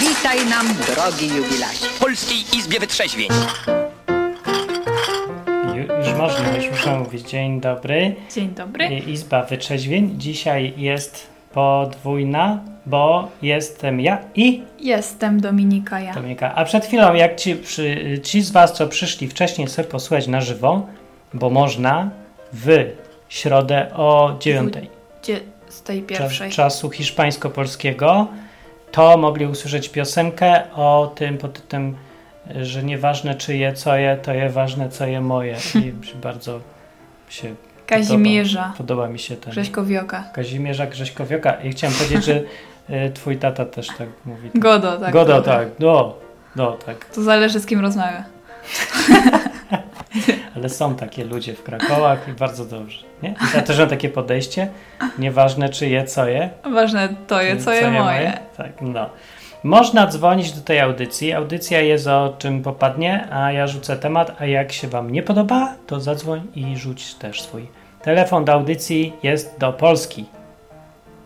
Witaj nam, drogi jubilacie. W Polskiej Izbie Wytrzeźwień. Ju- Już można, już muszę mówić. Dzień dobry. Dzień dobry. Izba Wytrzeźwień. Dzisiaj jest podwójna, bo jestem ja i Jestem Dominika ja. Dominika. A przed chwilą, jak ci, przy, ci z Was, co przyszli wcześniej sobie posłuchać na żywo, bo można w środę o dziewiątej Gdzie z tej czas, pierwszej? czasu hiszpańsko-polskiego, to mogli usłyszeć piosenkę o tym pod tytułem, że nieważne czyje, co je, to je ważne, co je moje. I bardzo się Kazimierza podoba, podoba mi się ten Grześkowioka. Kazimierza Grześkowioka. I chciałem powiedzieć, że y, twój tata też tak mówi. Godo, tak. Godo, Godo. tak. No, no, tak. To zależy z kim rozmawia. Ale są takie ludzie w Krakołach i bardzo dobrze. Nie? I ja też mam takie podejście. Nieważne czyje, co je. Ważne to je, co je moje. Tak, no. Można dzwonić do tej audycji. Audycja jest o czym popadnie, a ja rzucę temat, a jak się Wam nie podoba, to zadzwoń i rzuć też swój. Telefon do audycji jest do Polski.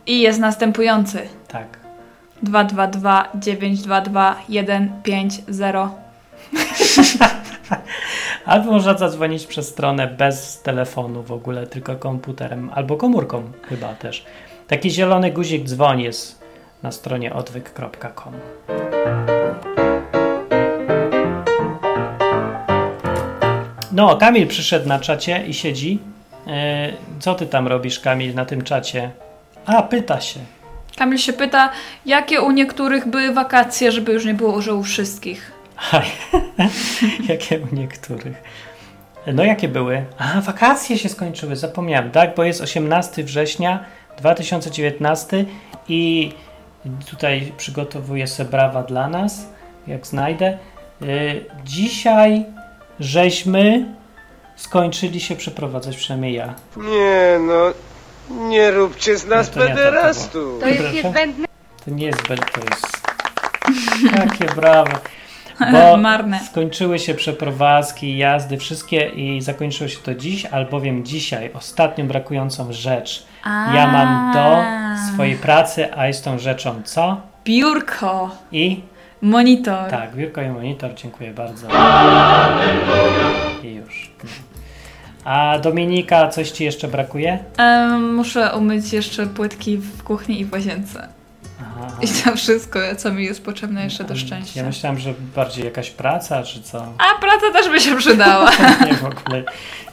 I jest następujący. Tak. 222 922 150. Albo można zadzwonić przez stronę bez telefonu w ogóle, tylko komputerem albo komórką chyba też. Taki zielony guzik dzwoń jest na stronie odwyk.com. No, Kamil przyszedł na czacie i siedzi. E, co ty tam robisz, Kamil, na tym czacie? A, pyta się. Kamil się pyta, jakie u niektórych były wakacje, żeby już nie było, że u wszystkich. Jakie u niektórych. No jakie były? A, wakacje się skończyły, zapomniałem, tak? Bo jest 18 września 2019 i tutaj przygotowuję sobie brawa dla nas, jak znajdę. Y, Dzisiaj żeśmy skończyli się przeprowadzać, przynajmniej ja. Nie no, nie róbcie z nas No to nie to pederastu. To jest niezbędne. To nie jest zbędne, to jest... Jakie brawo. Bo Marne. skończyły się przeprowadzki, jazdy, wszystkie i zakończyło się to dziś, albowiem dzisiaj ostatnią brakującą rzecz ja mam do swojej pracy, a jest tą rzeczą co? Biurko. I Monitor. tak, biurko i monitor, dziękuję bardzo. I już. A Dominika, coś ci jeszcze brakuje? Em, muszę umyć jeszcze płytki w kuchni i w łazience. I to wszystko, co mi jest potrzebne jeszcze do szczęścia. Ja myślałam, że bardziej jakaś praca, czy co? A praca też by się przydała. Nie, w ogóle.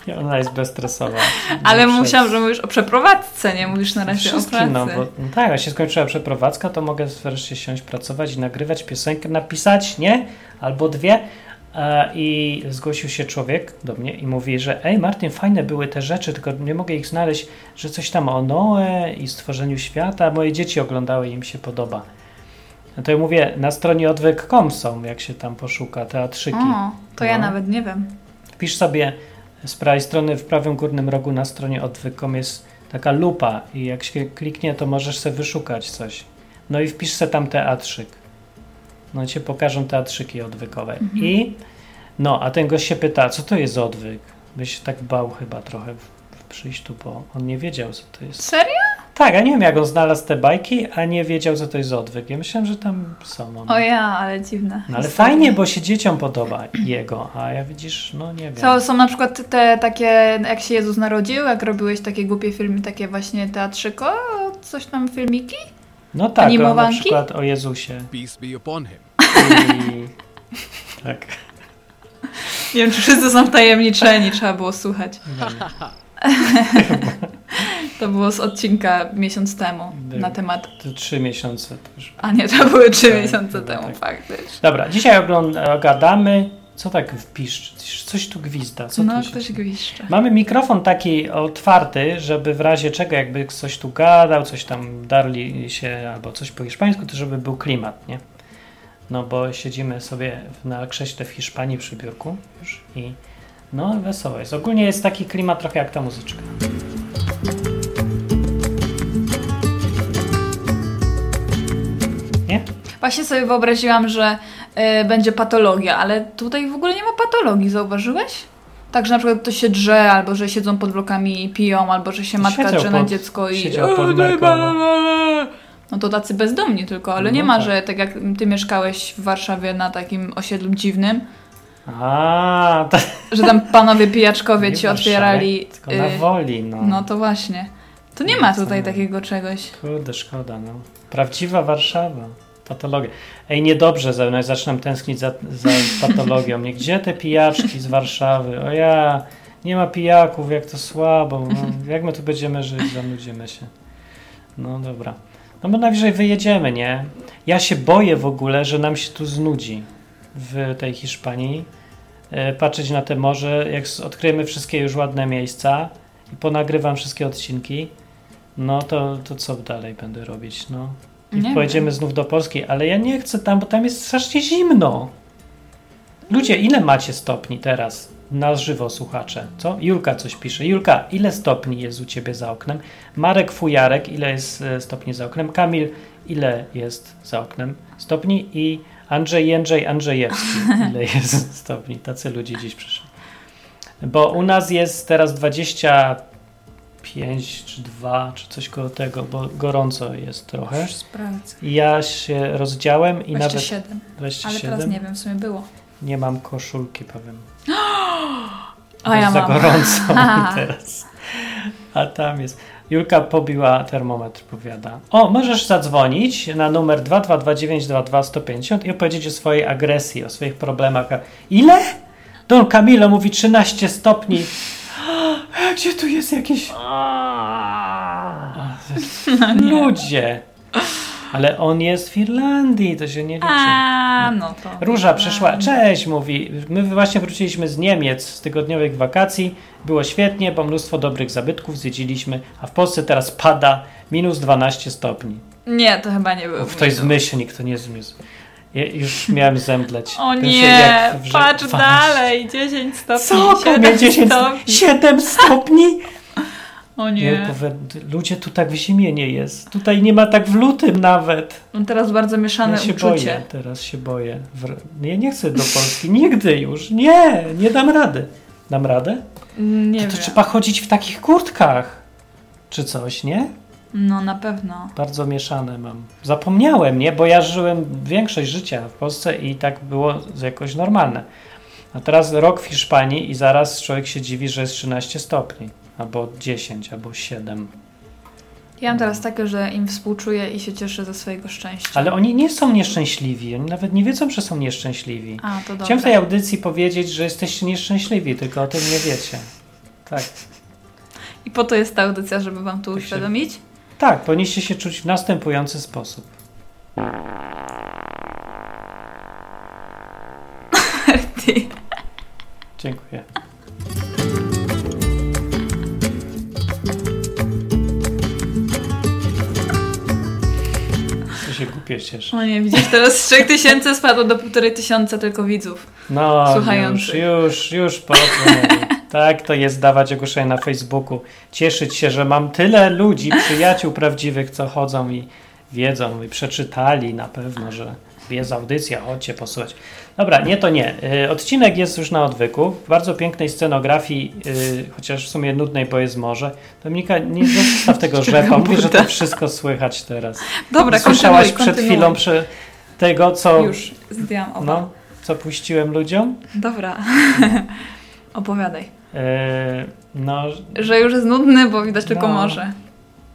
Nie, ona jest bezstresowa. Ale Przez- musiałam, że mówisz o przeprowadzce, nie mówisz na razie o Wszystkim, pracy. no bo no tak, jak się skończyła przeprowadzka, to mogę wreszcie siąść, pracować i nagrywać piosenkę, napisać, nie? Albo dwie. E, I zgłosił się człowiek do mnie i mówi, że ej Martin, fajne były te rzeczy, tylko nie mogę ich znaleźć, że coś tam o Noe i stworzeniu świata. Moje dzieci oglądały i im się podoba. No to ja mówię, na stronie odwyk.com są, jak się tam poszuka, teatrzyki. O, to ja No. nawet nie wiem. Wpisz sobie z prawej strony w prawym górnym rogu na stronie odwyk.com jest taka lupa i jak się kliknie, to możesz sobie wyszukać coś. No i wpisz sobie tam teatrzyk. No i ci pokażą teatrzyki odwykowe. I no, a ten gość się pyta, co to jest odwyk? Byś się tak bał chyba trochę w, w przyjść tu, bo on nie wiedział, co to jest. Serio? Tak, a nie wiem, jak on znalazł te bajki, a nie wiedział, co to jest odwyk. Ja myślałem, że tam są one. O ja, ale dziwne. No ale fajnie, bo się dzieciom podoba jego, a ja widzisz, no nie wiem. To są na przykład te takie, jak się Jezus narodził, jak robiłeś takie głupie filmy, takie właśnie teatrzyko, coś tam filmiki? No tak, o, na Animowanki? przykład o Jezusie. Peace be upon him. I... tak. Nie wiem, czy wszyscy są wtajemniczeni, trzeba było słuchać. To było z odcinka miesiąc temu na temat. To trzy miesiące. To już... A nie, to były trzy Tak, miesiące temu, tak. faktycznie. Dobra, dzisiaj ogląd- ogadamy. Co tak wpisz? Coś tu gwizda. Co No, tu się... ktoś gwiszcze. Mamy mikrofon taki otwarty, żeby w razie czego, jakby ktoś tu gadał, coś tam darli się, albo coś po hiszpańsku, to żeby był klimat, nie? No bo siedzimy sobie na krześle w Hiszpanii przy biurku już i no wesoło jest. Ogólnie jest taki klimat trochę jak ta muzyczka. Nie? Właśnie sobie wyobraziłam, że y, będzie patologia, ale tutaj w ogóle nie ma patologii, zauważyłeś? Tak, że na przykład ktoś się drze, albo że siedzą pod blokami i piją, albo że się matka Siedział drze na pod- dziecko i... siedział pod Merką, no. To tacy bezdomni tylko, ale No nie ma, tak. że tak jak ty mieszkałeś w Warszawie na takim osiedlu dziwnym, A, to że tam panowie pijaczkowie nie ci otwierali. Tylko na y, woli, no. No to właśnie. To nie ma No, tutaj co? takiego czegoś. Kurde, szkoda, no. Prawdziwa Warszawa. Patologia. Ej, niedobrze ze mną, ja zaczynam tęsknić za, za patologią. Nie, gdzie te pijaczki z Warszawy? O ja, nie ma pijaków, jak to słabo. No, jak my tu będziemy żyć? Zanudzimy się. No dobra. No bo najwyżej wyjedziemy, nie? Ja się boję w ogóle, że nam się tu znudzi w tej Hiszpanii. E, Patrzeć na te morze, jak odkryjemy wszystkie już ładne miejsca i ponagrywam wszystkie odcinki, no to, to co dalej będę robić? No. I Nie pojedziemy znów do Polski, ale ja nie chcę tam, bo tam jest strasznie zimno. Ludzie, ile macie stopni teraz? Na żywo słuchacze, co? Julka coś pisze. Julka, ile stopni jest u ciebie za oknem? Marek Fujarek, ile jest e, stopni za oknem? Kamil, ile jest za oknem stopni? I Andrzej Jędrzej Andrzejewski, ile jest stopni? Tacy ludzie dziś przyszli. Bo u nas jest teraz 25 czy 2, czy coś koło tego, bo gorąco jest trochę. Już sprawdzę. Ja się rozdziałem i nawet 27. 27 Ale teraz nie wiem, w sumie było. nie mam koszulki, powiem. A ja za mam. gorąco teraz. A tam jest. Julka pobiła termometr, powiada. O, możesz zadzwonić na numer 222922150 i opowiedzieć o swojej agresji, o swoich problemach. Ile? Don Camilo mówi 13 stopni. Gdzie tu jest jakieś... Ludzie. Ale on jest w Irlandii, to się nie liczy. A, no to. Róża przyszła. Cześć, mówi. My właśnie wróciliśmy z Niemiec z tygodniowych wakacji. Było świetnie, bo mnóstwo dobrych zabytków zwiedziliśmy, a w Polsce teraz pada minus 12 stopni. Nie, to chyba nie było. Uf, to jest myślnik, to nie jest myśl. Ja już miałem zemdleć. O Ten nie, w patrz 12. dalej, 10 stopni. Co? 7 Kamil 10 stopni. 7 stopni? O Nie, nie. powie- ludzie, tu tak w zimie nie jest. Tutaj nie ma tak w lutym nawet. Mam teraz bardzo mieszane Ja się uczucie. boję, teraz się boję. Ja nie chcę do Polski, nigdy już. Nie, nie dam rady. Dam radę? Nie to, wiem. to trzeba chodzić w takich kurtkach. Czy coś, nie? No na pewno. Bardzo mieszane mam. Zapomniałem, nie? Bo ja żyłem większość życia w Polsce i tak było jakoś normalne. A teraz rok w Hiszpanii i zaraz człowiek się dziwi, że jest 13 stopni. Albo 10, albo 7. Ja mam teraz takie, że im współczuję i się cieszę ze swojego szczęścia. Ale oni nie są nieszczęśliwi. Oni nawet nie wiedzą, że są nieszczęśliwi. A, to dobrze. Chciałem w tej audycji powiedzieć, że jesteście nieszczęśliwi, tylko o tym nie wiecie. Tak. I po to jest ta audycja, żeby wam to Tak uświadomić. Tak, powinniście się czuć w następujący sposób. Dziękuję. To się głupie cieszy. O nie, widzisz, teraz z 3000 spadło do 1500 tylko widzów. No, już, Słuchających. już, już po co mówię. Tak to jest dawać ogłoszenia na Facebooku. Cieszyć się, że mam tyle ludzi, przyjaciół prawdziwych, co chodzą i wiedzą i przeczytali na pewno, że jest audycja, chodźcie posłuchać. Dobra, nie to nie. Y, Odcinek jest już na odwyku, w bardzo pięknej scenografii, y, chociaż w sumie nudnej, bo jest morze. Dominika, nie zostaw tego rzepa, mówię, że to wszystko słychać teraz. Dobra, Słyszałaś kontynuuj, przed kontynuuj. chwilą przy tego, co, Już, zdjęłam oba. no, co puściłem ludziom? Dobra. Opowiadaj. E, no, Że już jest nudny, bo widać tylko No. morze.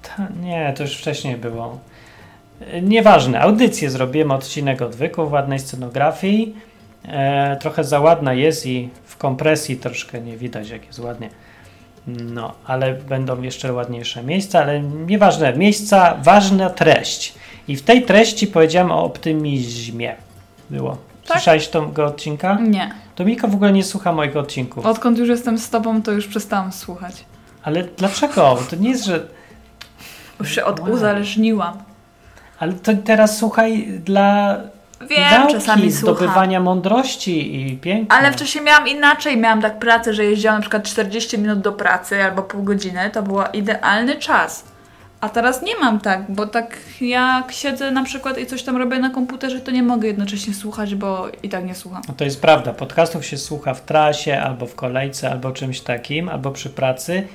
ta, nie, to już wcześniej było. E, Nieważne, audycję zrobiłem, odcinek odwyku w ładnej scenografii. E, trochę za ładna jest i w kompresji troszkę nie widać, jak jest ładnie. No, ale będą jeszcze ładniejsze miejsca, ale nieważne, miejsca, ważna treść. I w tej treści powiedziałem o optymizmie. Było. Tak? Słyszałeś tego odcinka? Nie. Dominika w ogóle nie słucha moich odcinków. Odkąd już jestem z tobą, to już przestałam słuchać. Ale dlaczego? To nie jest, że Już się Wow. oduzależniłam. Ale to teraz słuchaj dla Wiem, nauki, czasami słucham. zdobywania mądrości i piękna. Ale wcześniej miałam inaczej. Miałam tak pracę, że jeździłam na przykład 40 minut do pracy albo pół godziny. To był idealny czas. A teraz nie mam tak, bo tak jak siedzę na przykład i coś tam robię na komputerze, to nie mogę jednocześnie słuchać, bo i tak nie słucham. No to jest prawda. Podcastów się słucha w trasie, albo w kolejce, albo czymś takim, albo przy pracy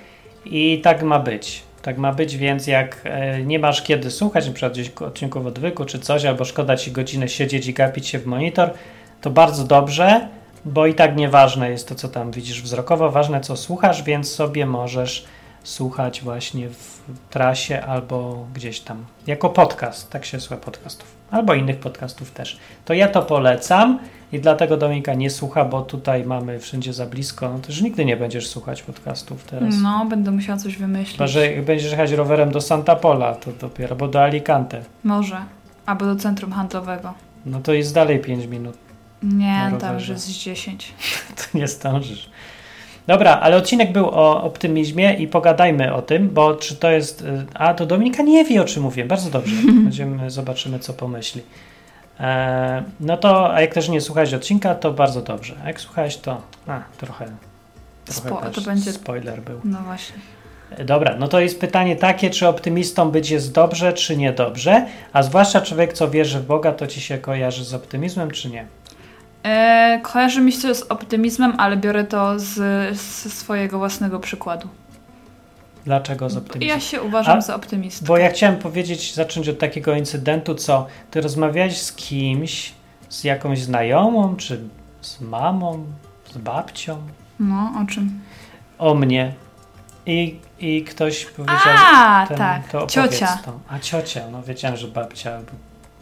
i tak ma być. Tak ma być, więc jak e, nie masz kiedy słuchać, przykład gdzieś odcinków odwyku czy coś, albo szkoda ci godzinę siedzieć i gapić się w monitor, to bardzo dobrze, bo i tak nieważne jest to, co tam widzisz wzrokowo, ważne co słuchasz, więc sobie możesz słuchać właśnie w trasie albo gdzieś tam jako podcast, tak się słucha podcastów, albo innych podcastów też. To ja to polecam i dlatego Dominika nie słucha, bo tutaj mamy wszędzie za blisko, no to już nigdy nie będziesz słuchać podcastów teraz. No, będę musiała coś wymyślić. Chyba, że będziesz jechać rowerem do Santa Pola, to dopiero, bo do Alicante. Może. Albo do centrum handlowego. No to jest dalej 5 minut, Nie, tam już jest 10. to nie zdążysz. Dobra, ale odcinek był o optymizmie i pogadajmy o tym, bo czy to jest... y, A, to Dominika nie wie, o czym mówię. Bardzo dobrze. Będziemy, zobaczymy, co pomyśli. E, no to, a jak też nie słuchałeś odcinka, to bardzo dobrze. A jak słuchałeś, to a, trochę, trochę Spo- to będzie- spoiler był. No właśnie. Dobra, no to jest pytanie takie, czy optymistą być jest dobrze, czy niedobrze, a zwłaszcza człowiek, co wierzy w Boga, to ci się kojarzy z optymizmem, czy nie? E, kojarzy mi się to z optymizmem, ale biorę to z, z swojego własnego przykładu. Dlaczego z optymizmem? Ja się uważam A- za optymistkę. Bo ja chciałem powiedzieć, zacząć od takiego incydentu, co ty rozmawiałeś z kimś, z jakąś znajomą, czy z mamą, z babcią, No, o czym? o mnie. I, i ktoś powiedział, A, ten, tak, to ciocia. To. A ciocia, no wiedziałem, że babcia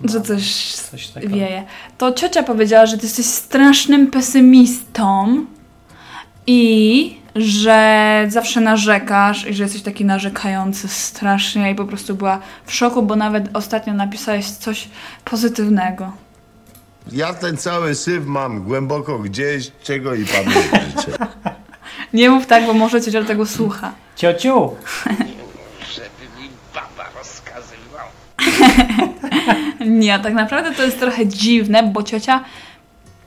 albo Że coś coś takiego. wieje. To ciocia powiedziała, że ty jesteś strasznym pesymistą i że zawsze narzekasz i że jesteś taki narzekający strasznie i po prostu była w szoku, bo nawet ostatnio napisałeś coś pozytywnego. Ja ten cały syf mam głęboko gdzieś, czego i panu życzę. Nie mów tak, bo może ciocia tego słucha. Ciociu, Żeby mi baba rozkazywał. Nie, tak naprawdę to jest trochę dziwne, bo ciocia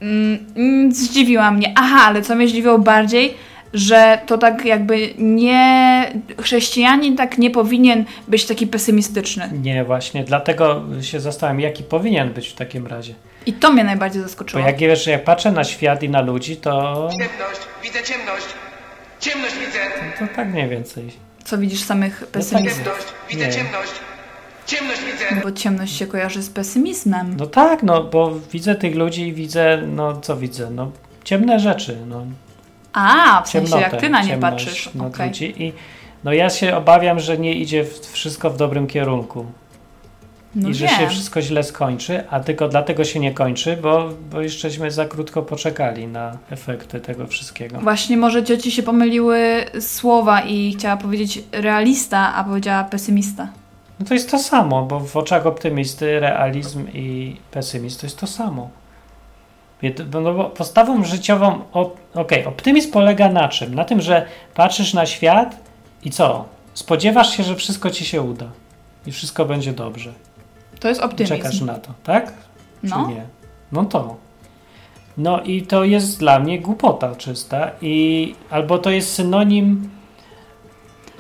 mm, zdziwiła mnie. Aha, ale co mnie zdziwiło bardziej, że to tak jakby nie... Chrześcijanin tak nie powinien być taki pesymistyczny. nie właśnie, dlatego się zastanawiam, jaki powinien być w takim razie. I to mnie najbardziej Bo zaskoczyło. jak wiesz, że jak patrzę na świat i na ludzi, to, Ciemność, widzę ciemność. Ciemność widzę. to tak mniej więcej. Co widzisz samych pesymistów? Ciemność, widzę Nie. ciemność. Ciemność widzę. Bo ciemność się kojarzy z pesymizmem. No tak, no bo widzę tych ludzi i widzę, no co widzę, no ciemne rzeczy, no A, w sensie ciemnotę, jak ty na nie patrzysz. Okej. ludzi i no ja się obawiam, że nie idzie wszystko w dobrym kierunku No i że wiem. się wszystko źle skończy, a tylko dlatego się nie kończy, bo, bo jeszcze za krótko poczekali na efekty tego wszystkiego. Właśnie może cioci się pomyliły słowa i chciała powiedzieć realista, a powiedziała pesymista. No to jest to samo, bo w oczach optymisty realizm i pesymizm to jest to samo. No bo postawą życiową, okej, optymizm polega na czym? Na tym, że patrzysz na świat i co? Spodziewasz się, że wszystko ci się uda i wszystko będzie dobrze. To jest optymizm. Czekasz na to, tak? Czy No. nie? No to. No i to jest dla mnie głupota czysta i albo to jest synonim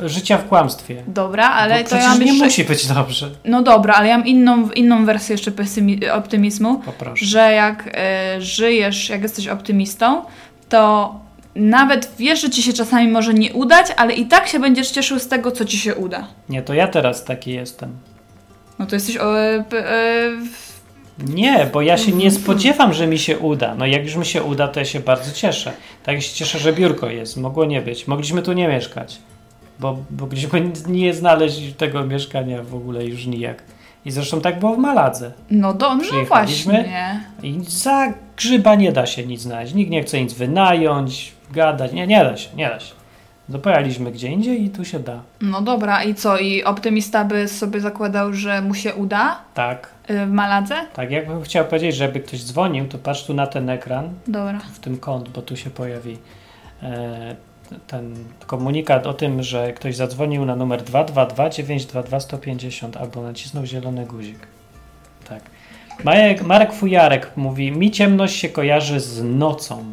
życia w kłamstwie. Dobra, ale bo to ja mam nie jeszcze... musi być dobrze. No dobra, ale ja mam inną, inną wersję jeszcze pesymi... optymizmu, Poproszę. że jak e, żyjesz, jak jesteś optymistą, to nawet wiesz, że ci się czasami może nie udać, ale i tak się będziesz cieszył z tego, co ci się uda. Nie, to ja teraz taki jestem. No to jesteś o, e, e, Nie, bo ja się nie spodziewam, że mi się uda. No jak już mi się uda, to ja się bardzo cieszę. Tak się cieszę, że biurko jest. Mogło nie być. Mogliśmy tu nie mieszkać. Bo mogliśmy nie znaleźć tego mieszkania w ogóle już nijak. I zresztą tak było w Maladze. No do, no właśnie. I za grzyba nie da się nic znaleźć. Nikt nie chce nic wynająć, gadać. Nie, nie da się, nie da się. Pojechaliśmy gdzie indziej i tu się da. No dobra, i co? I optymista by sobie zakładał, że mu się uda Tak, y, w Maladze? tak. Jakbym chciał powiedzieć, żeby ktoś dzwonił, to patrz tu na ten ekran. Dobra. w tym kąt, bo tu się pojawi e, ten komunikat o tym, że ktoś zadzwonił na numer 222 922 150 albo nacisnął zielony guzik. Tak. Marek, Marek Fujarek mówi, mi ciemność się kojarzy z nocą.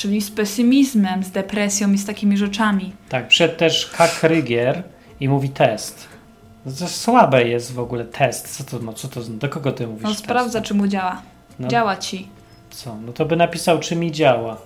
Czyli z pesymizmem, z depresją i z takimi rzeczami. Tak, przed też Hakrygier i mówi test. To słabe jest w ogóle test. Co to, no, co to, do kogo ty mówisz? No test? sprawdza, czy mu działa. No, Działa ci. Co? No to by napisał, czy mi działa.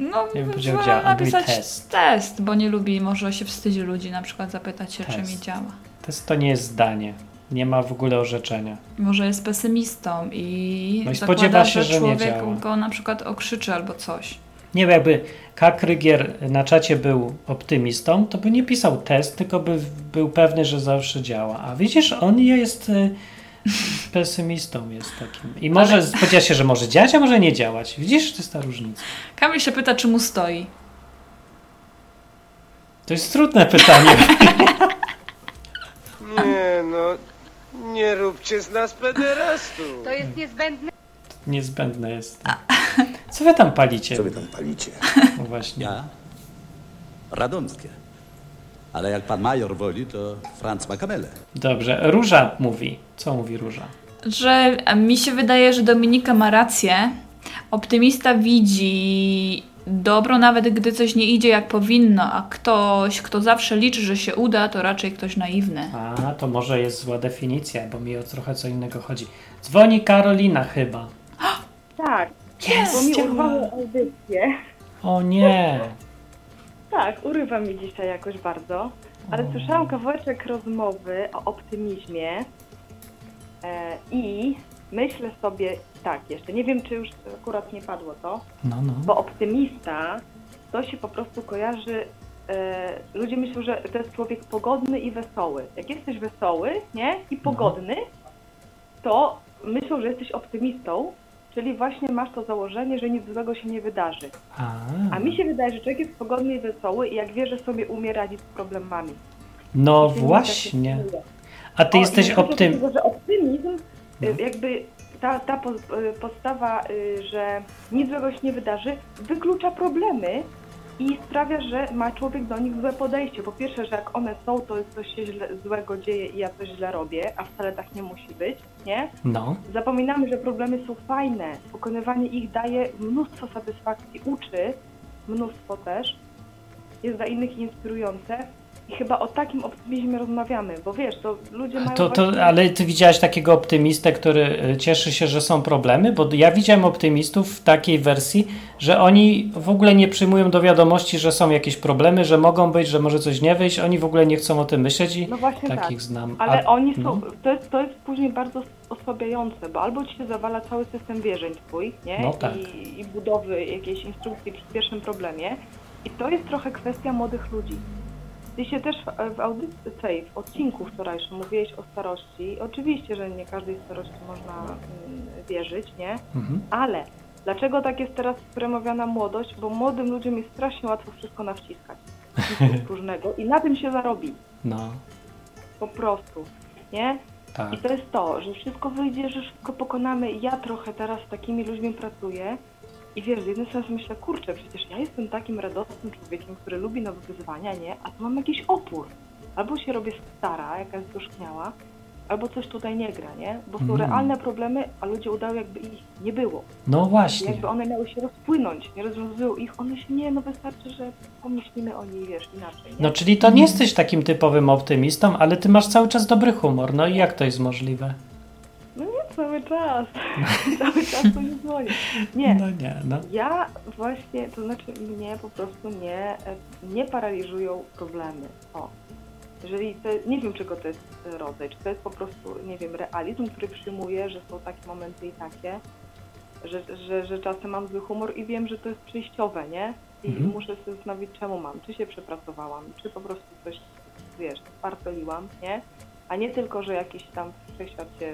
No, Ja bym powiedział, działa. napisać Test. test. bo nie lubi, może się wstydzi ludzi na przykład zapytać się, czy Test. mi działa. Test to nie jest zdanie. Nie ma w ogóle orzeczenia. Może jest pesymistą i No i spodziewa się, że że człowiek go na przykład okrzyczy albo coś. Nie wiem, jakby K. Krygier na czacie był optymistą, to by nie pisał test, tylko by był pewny, że zawsze działa. A widzisz, on jest y, pesymistą jest takim. I może spodziewa się, że może działać, a może nie działać. Widzisz, to jest ta różnica. Kamil się pyta, czy mu stoi. To jest trudne pytanie. Nie no, nie róbcie z nas pederastów. To jest niezbędne. Niezbędne jest. Co wy tam palicie? Co wy tam palicie? No właśnie. Ja? Radomskie. Ale jak pan major woli, to Franz ma kamelę. Dobrze. Róża mówi. Co mówi Róża? Że mi się wydaje, że Dominika ma rację. Optymista widzi dobro, nawet gdy coś nie idzie jak powinno, a ktoś, kto zawsze liczy, że się uda, to raczej ktoś naiwny. A, to może jest zła definicja, bo mi o trochę co innego chodzi. Dzwoni Karolina chyba. Tak, bo Jest! mi działa. urwało audycję. O nie! Tak, urywa mi dzisiaj jakoś bardzo. Ale O. słyszałam kawałeczek rozmowy o optymizmie e, i myślę sobie tak, jeszcze nie wiem, czy już akurat nie padło to, No, no. bo optymista to się po prostu kojarzy. E, ludzie myślą, że to jest człowiek pogodny i wesoły. Jak jesteś wesoły, nie? I pogodny, to myślą, że jesteś optymistą, czyli właśnie masz to założenie, że nic złego się nie wydarzy. A, A mi się wydaje, że człowiek jest pogodny i wesoły i jak wie, że sobie umie radzić z problemami. no właśnie. tak A ty O, jesteś i dotyczy optym... Tego, że optymizm, No. y, jakby ta, ta y, postawa, y, że nic złego się nie wydarzy, wyklucza problemy i sprawia, że ma człowiek do nich złe podejście. Po pierwsze, że jak one są, to coś się źle, złego dzieje i ja coś źle robię, a wcale tak nie musi być, nie? No, Zapominamy, że problemy są fajne. Pokonywanie ich daje mnóstwo satysfakcji, uczy mnóstwo też. Jest dla innych inspirujące. I chyba o takim optymizmie rozmawiamy, bo wiesz, to ludzie mają to, to, właśnie... ale ty widziałaś takiego optymistę, który y, cieszy się, że są problemy? Bo ja widziałem optymistów w takiej wersji, że oni w ogóle nie przyjmują do wiadomości, że są jakieś problemy, że mogą być, że może coś nie wyjść. Oni w ogóle nie chcą o tym myśleć i No właśnie takich tak. znam. Ale A- oni są, no. to, jest, to jest później bardzo osłabiające, bo albo ci się zawala cały system wierzeń twój, nie? No tak. I, I budowy jakiejś instrukcji przy pierwszym problemie. I to jest trochę kwestia młodych ludzi. Ty się też w, w audycji, tej, w odcinku wczorajszym mówiłeś o starości. Oczywiście, że nie każdej starości można mm, wierzyć, nie? Mhm. Ale dlaczego tak jest teraz promowana młodość? Bo młodym ludziom jest strasznie łatwo wszystko nawciskać. różnego i na tym się zarobi. No, Po prostu. Nie? tak. I to jest to, że wszystko wyjdzie, że wszystko pokonamy. Ja trochę teraz z takimi ludźmi pracuję i wiesz, z jednej strony sobie myślę, kurczę, przecież ja jestem takim radosnym człowiekiem, który lubi nowe wyzwania, nie? A tu mam jakiś opór. Albo się robię stara, jakaś zgorzkniała, albo coś tutaj nie gra, nie? Bo są Mm. realne problemy, a ludzie udają jakby ich nie było. No właśnie. Jakby one miały się rozpłynąć, nie rozwiązują ich, one się nie, no wystarczy, że pomyślimy o niej, wiesz, inaczej, nie? No, czyli to nie jesteś takim typowym optymistą, ale ty masz cały czas dobry humor. No i jak to jest możliwe? Cały czas. cały czas to nie dzwonię. Nie, No nie, no. Ja właśnie, to znaczy mnie po prostu nie, e, nie paraliżują problemy. O. Jeżeli to, nie wiem czego to jest rodzaj, czy to jest po prostu, nie wiem, realizm, który przyjmuje, że są takie momenty i takie, że, że, że czasem mam zły humor i wiem, że to jest przejściowe, nie? I Mhm. muszę się zastanowić, czemu mam, czy się przepracowałam, czy po prostu coś, wiesz, spartoliłam, nie? A nie tylko, że jakiś tam wszechświat się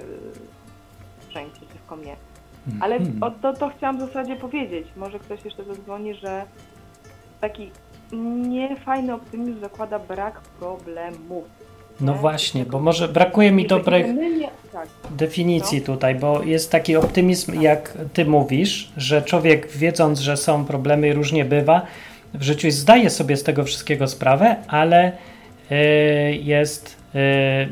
sprzęg przeciwko mnie. Ale Mhm. o, to, to chciałam w zasadzie powiedzieć. Może ktoś jeszcze zadzwoni, że taki niefajny optymizm zakłada brak problemów. No nie? właśnie, bo może brakuje mi nie- Tak. definicji tutaj, bo jest taki optymizm, jak ty mówisz, że człowiek wiedząc, że są problemy i różnie bywa, w życiu zdaje sobie z tego wszystkiego sprawę, ale y, jest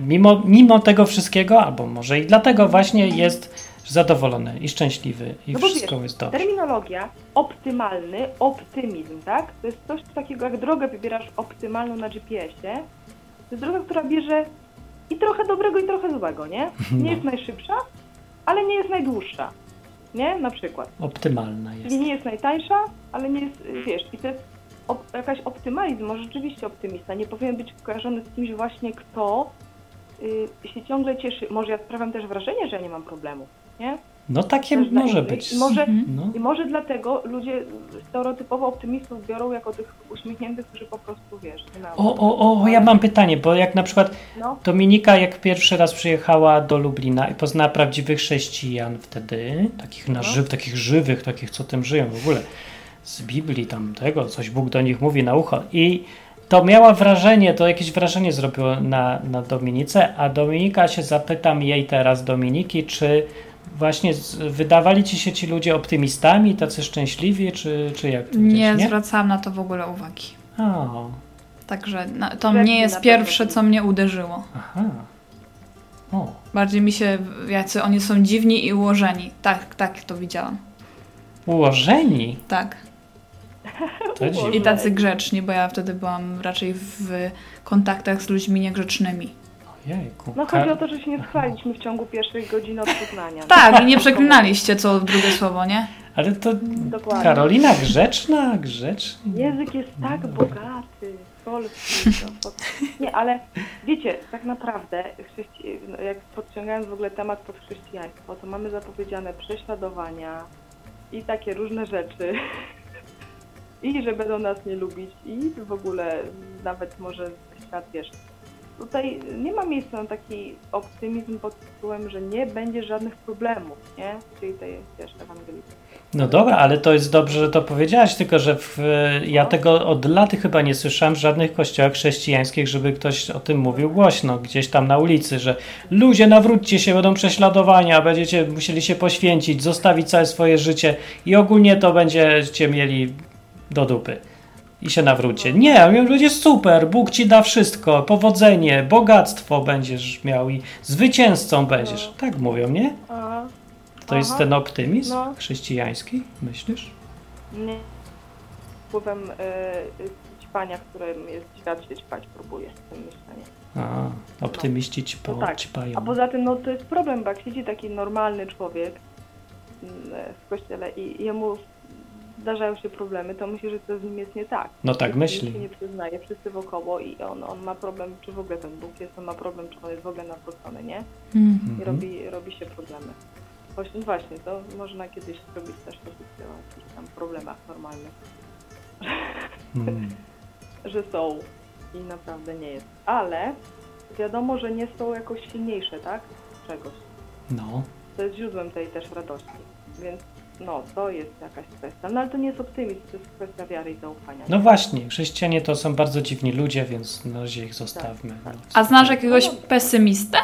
mimo, mimo tego wszystkiego, albo może i dlatego właśnie jest zadowolony i szczęśliwy i No wszystko wiesz, jest dobrze. Terminologia optymalny optymizm, tak? To jest coś takiego, jak drogę wybierasz optymalną na GPS-ie. To jest droga, która bierze i trochę dobrego, i trochę złego, nie? Nie No. jest najszybsza, ale nie jest najdłuższa. nie? Na przykład. Optymalna jest. Czyli nie jest najtańsza, ale nie jest, y, wiesz, i to jest op- jakaś optymalizm, może rzeczywiście optymista. Nie powinien być kojarzony z kimś właśnie, kto y, się ciągle cieszy. Może ja sprawiam też wrażenie, że ja nie mam problemu, nie? No takie Też może być. I może, No. I może dlatego ludzie stereotypowo optymistów biorą jako tych uśmiechniętych, którzy po prostu, wiesz. O, o, o, ja mam pytanie, bo jak na przykład No, Dominika, jak pierwszy raz przyjechała do Lublina i poznała prawdziwych chrześcijan wtedy, takich na No. żyw, takich żywych, takich, co tym żyją w ogóle, z Biblii tam tego, coś Bóg do nich mówi na ucho i to miała wrażenie, to jakieś wrażenie zrobiło na, na Dominice, a Dominika się zapytam jej teraz, Dominiki, czy właśnie z, wydawali ci się ci ludzie optymistami, tacy szczęśliwi, czy, czy jak to Nie, nie? zwracałam na to w ogóle uwagi. O, Także na, to Pewnie nie jest pierwsze, co mnie uderzyło. aha. O, Bardziej mi się, jacy oni są dziwni i ułożeni. Tak, tak to widziałam. ułożeni. Tak. I tacy grzeczni, bo ja wtedy byłam raczej w kontaktach z ludźmi niegrzecznymi. Ojejku. no chodzi o to, że się nie schwaliliśmy w ciągu pierwszej godziny od poznania. Tak, i nie przeklinaliście co drugie słowo, nie? Ale to Dokładnie. Karolina grzeczna, grzeczna. Język jest tak bogaty, polski. To, nie, ale wiecie, tak naprawdę, chrześci- no, jak podciągając w ogóle temat pod chrześcijaństwo, to mamy zapowiedziane prześladowania i takie różne rzeczy. I że będą nas nie lubić i w ogóle nawet może świat, wiesz, tutaj nie ma miejsca na taki optymizm pod tytułem, że nie będzie żadnych problemów, nie? Czyli tej, wiesz, Ewangelii. No dobra, ale to jest dobrze, że to powiedziałaś, tylko że w, ja No. tego od lat chyba nie słyszałem w żadnych kościołach chrześcijańskich, żeby ktoś o tym mówił głośno, gdzieś tam na ulicy, że ludzie nawróćcie się, będą prześladowania, będziecie musieli się poświęcić, zostawić całe swoje życie i ogólnie to będziecie mieli do dupy. I się nawróćcie. Nie, mówię, będzie super, Bóg ci da wszystko, powodzenie, bogactwo będziesz miał i zwycięzcą będziesz. Tak mówią, nie? To jest ten optymizm No. chrześcijański, myślisz? Nie. Wpływem y, ćpania, którym jest świat się ćpać próbuje z tym myśleniem. A, optymiści ci No tak. ćpają. A poza tym, no to jest problem, bo jak siedzi taki normalny człowiek mm, w kościele i jemu zdarzają się problemy, to myśli, że to z nim jest nie tak. No tak Nikt myśli. się nie przyznaje, wszyscy wokoło i on, on ma problem, czy w ogóle ten Bóg jest, on ma problem, czy on jest w ogóle nawrócony, nie? Mm. I Mhm. robi, robi się problemy. Właśnie, właśnie, to można kiedyś zrobić też audycję o jakichś tam problemach normalnych. Mm. że są i naprawdę nie jest. Ale wiadomo, że nie są jakoś silniejsze, tak? Czegoś. No, To jest źródłem tej też radości. Więc no, to jest jakaś kwestia. No ale to nie jest optymizm, to jest kwestia wiary i zaufania. no właśnie, chrześcijanie to są bardzo dziwni ludzie, więc na razie ich zostawmy. No, A znasz jakiegoś pesymistę?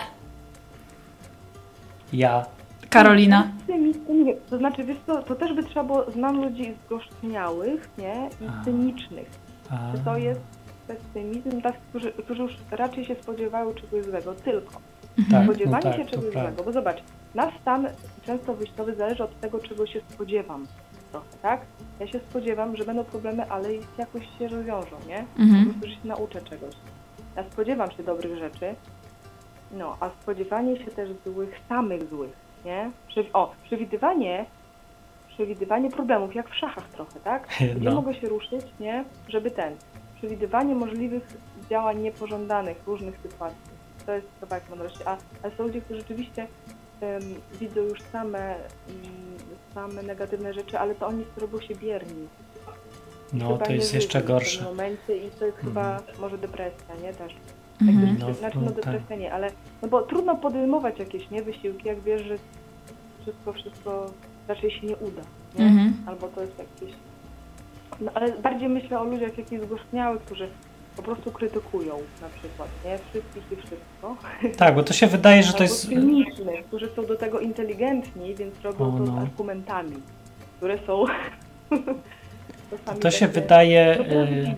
Ja. Karolina? Optymizm, nie, to znaczy, wiesz co, to też by trzeba było, znam ludzi zgorzkniałych, nie? A. I cynicznych. A, Czy to jest pesymizm, tak, którzy, którzy już raczej się spodziewają czegoś złego, tylko. tak, no spodziewanie tak, się czegoś złego, bo zobacz, nasz stan często wyjściowy zależy od tego, czego się spodziewam trochę, tak? Ja się spodziewam, że będą problemy, ale jakoś się rozwiążą, nie? Po Mhm. prostu, że się nauczę czegoś. Ja spodziewam się dobrych rzeczy, no, a spodziewanie się też złych, samych złych, nie? O, przewidywanie, przewidywanie problemów, jak w szachach trochę, tak? Gdzie No. mogę się ruszyć, nie? Żeby ten, przewidywanie możliwych działań niepożądanych, różnych sytuacji. To jest kawałek mądrości. A, a są ludzie, którzy rzeczywiście widzą już same, mm, same negatywne rzeczy, ale to oni robią się bierni. No, Chyba to jest jeszcze w gorsze. momencie i to jest chyba może depresja, nie? Też. Mhm. Jak No, znaczy, no tak. depresja nie, ale no bo trudno podejmować jakieś nie wysiłki, jak wiesz, że wszystko, wszystko raczej się nie uda, nie? Mhm. Albo to jest jakieś... No ale bardziej myślę o ludziach jakichś zgorzkniałych, którzy po prostu krytykują na przykład, nie? Wszystkich i wszystko. Tak, bo to się wydaje, że to jest... cynicznych, którzy są do tego inteligentni, więc robią O, to z no. argumentami, które są... To się wydaje... no, prawdziwe.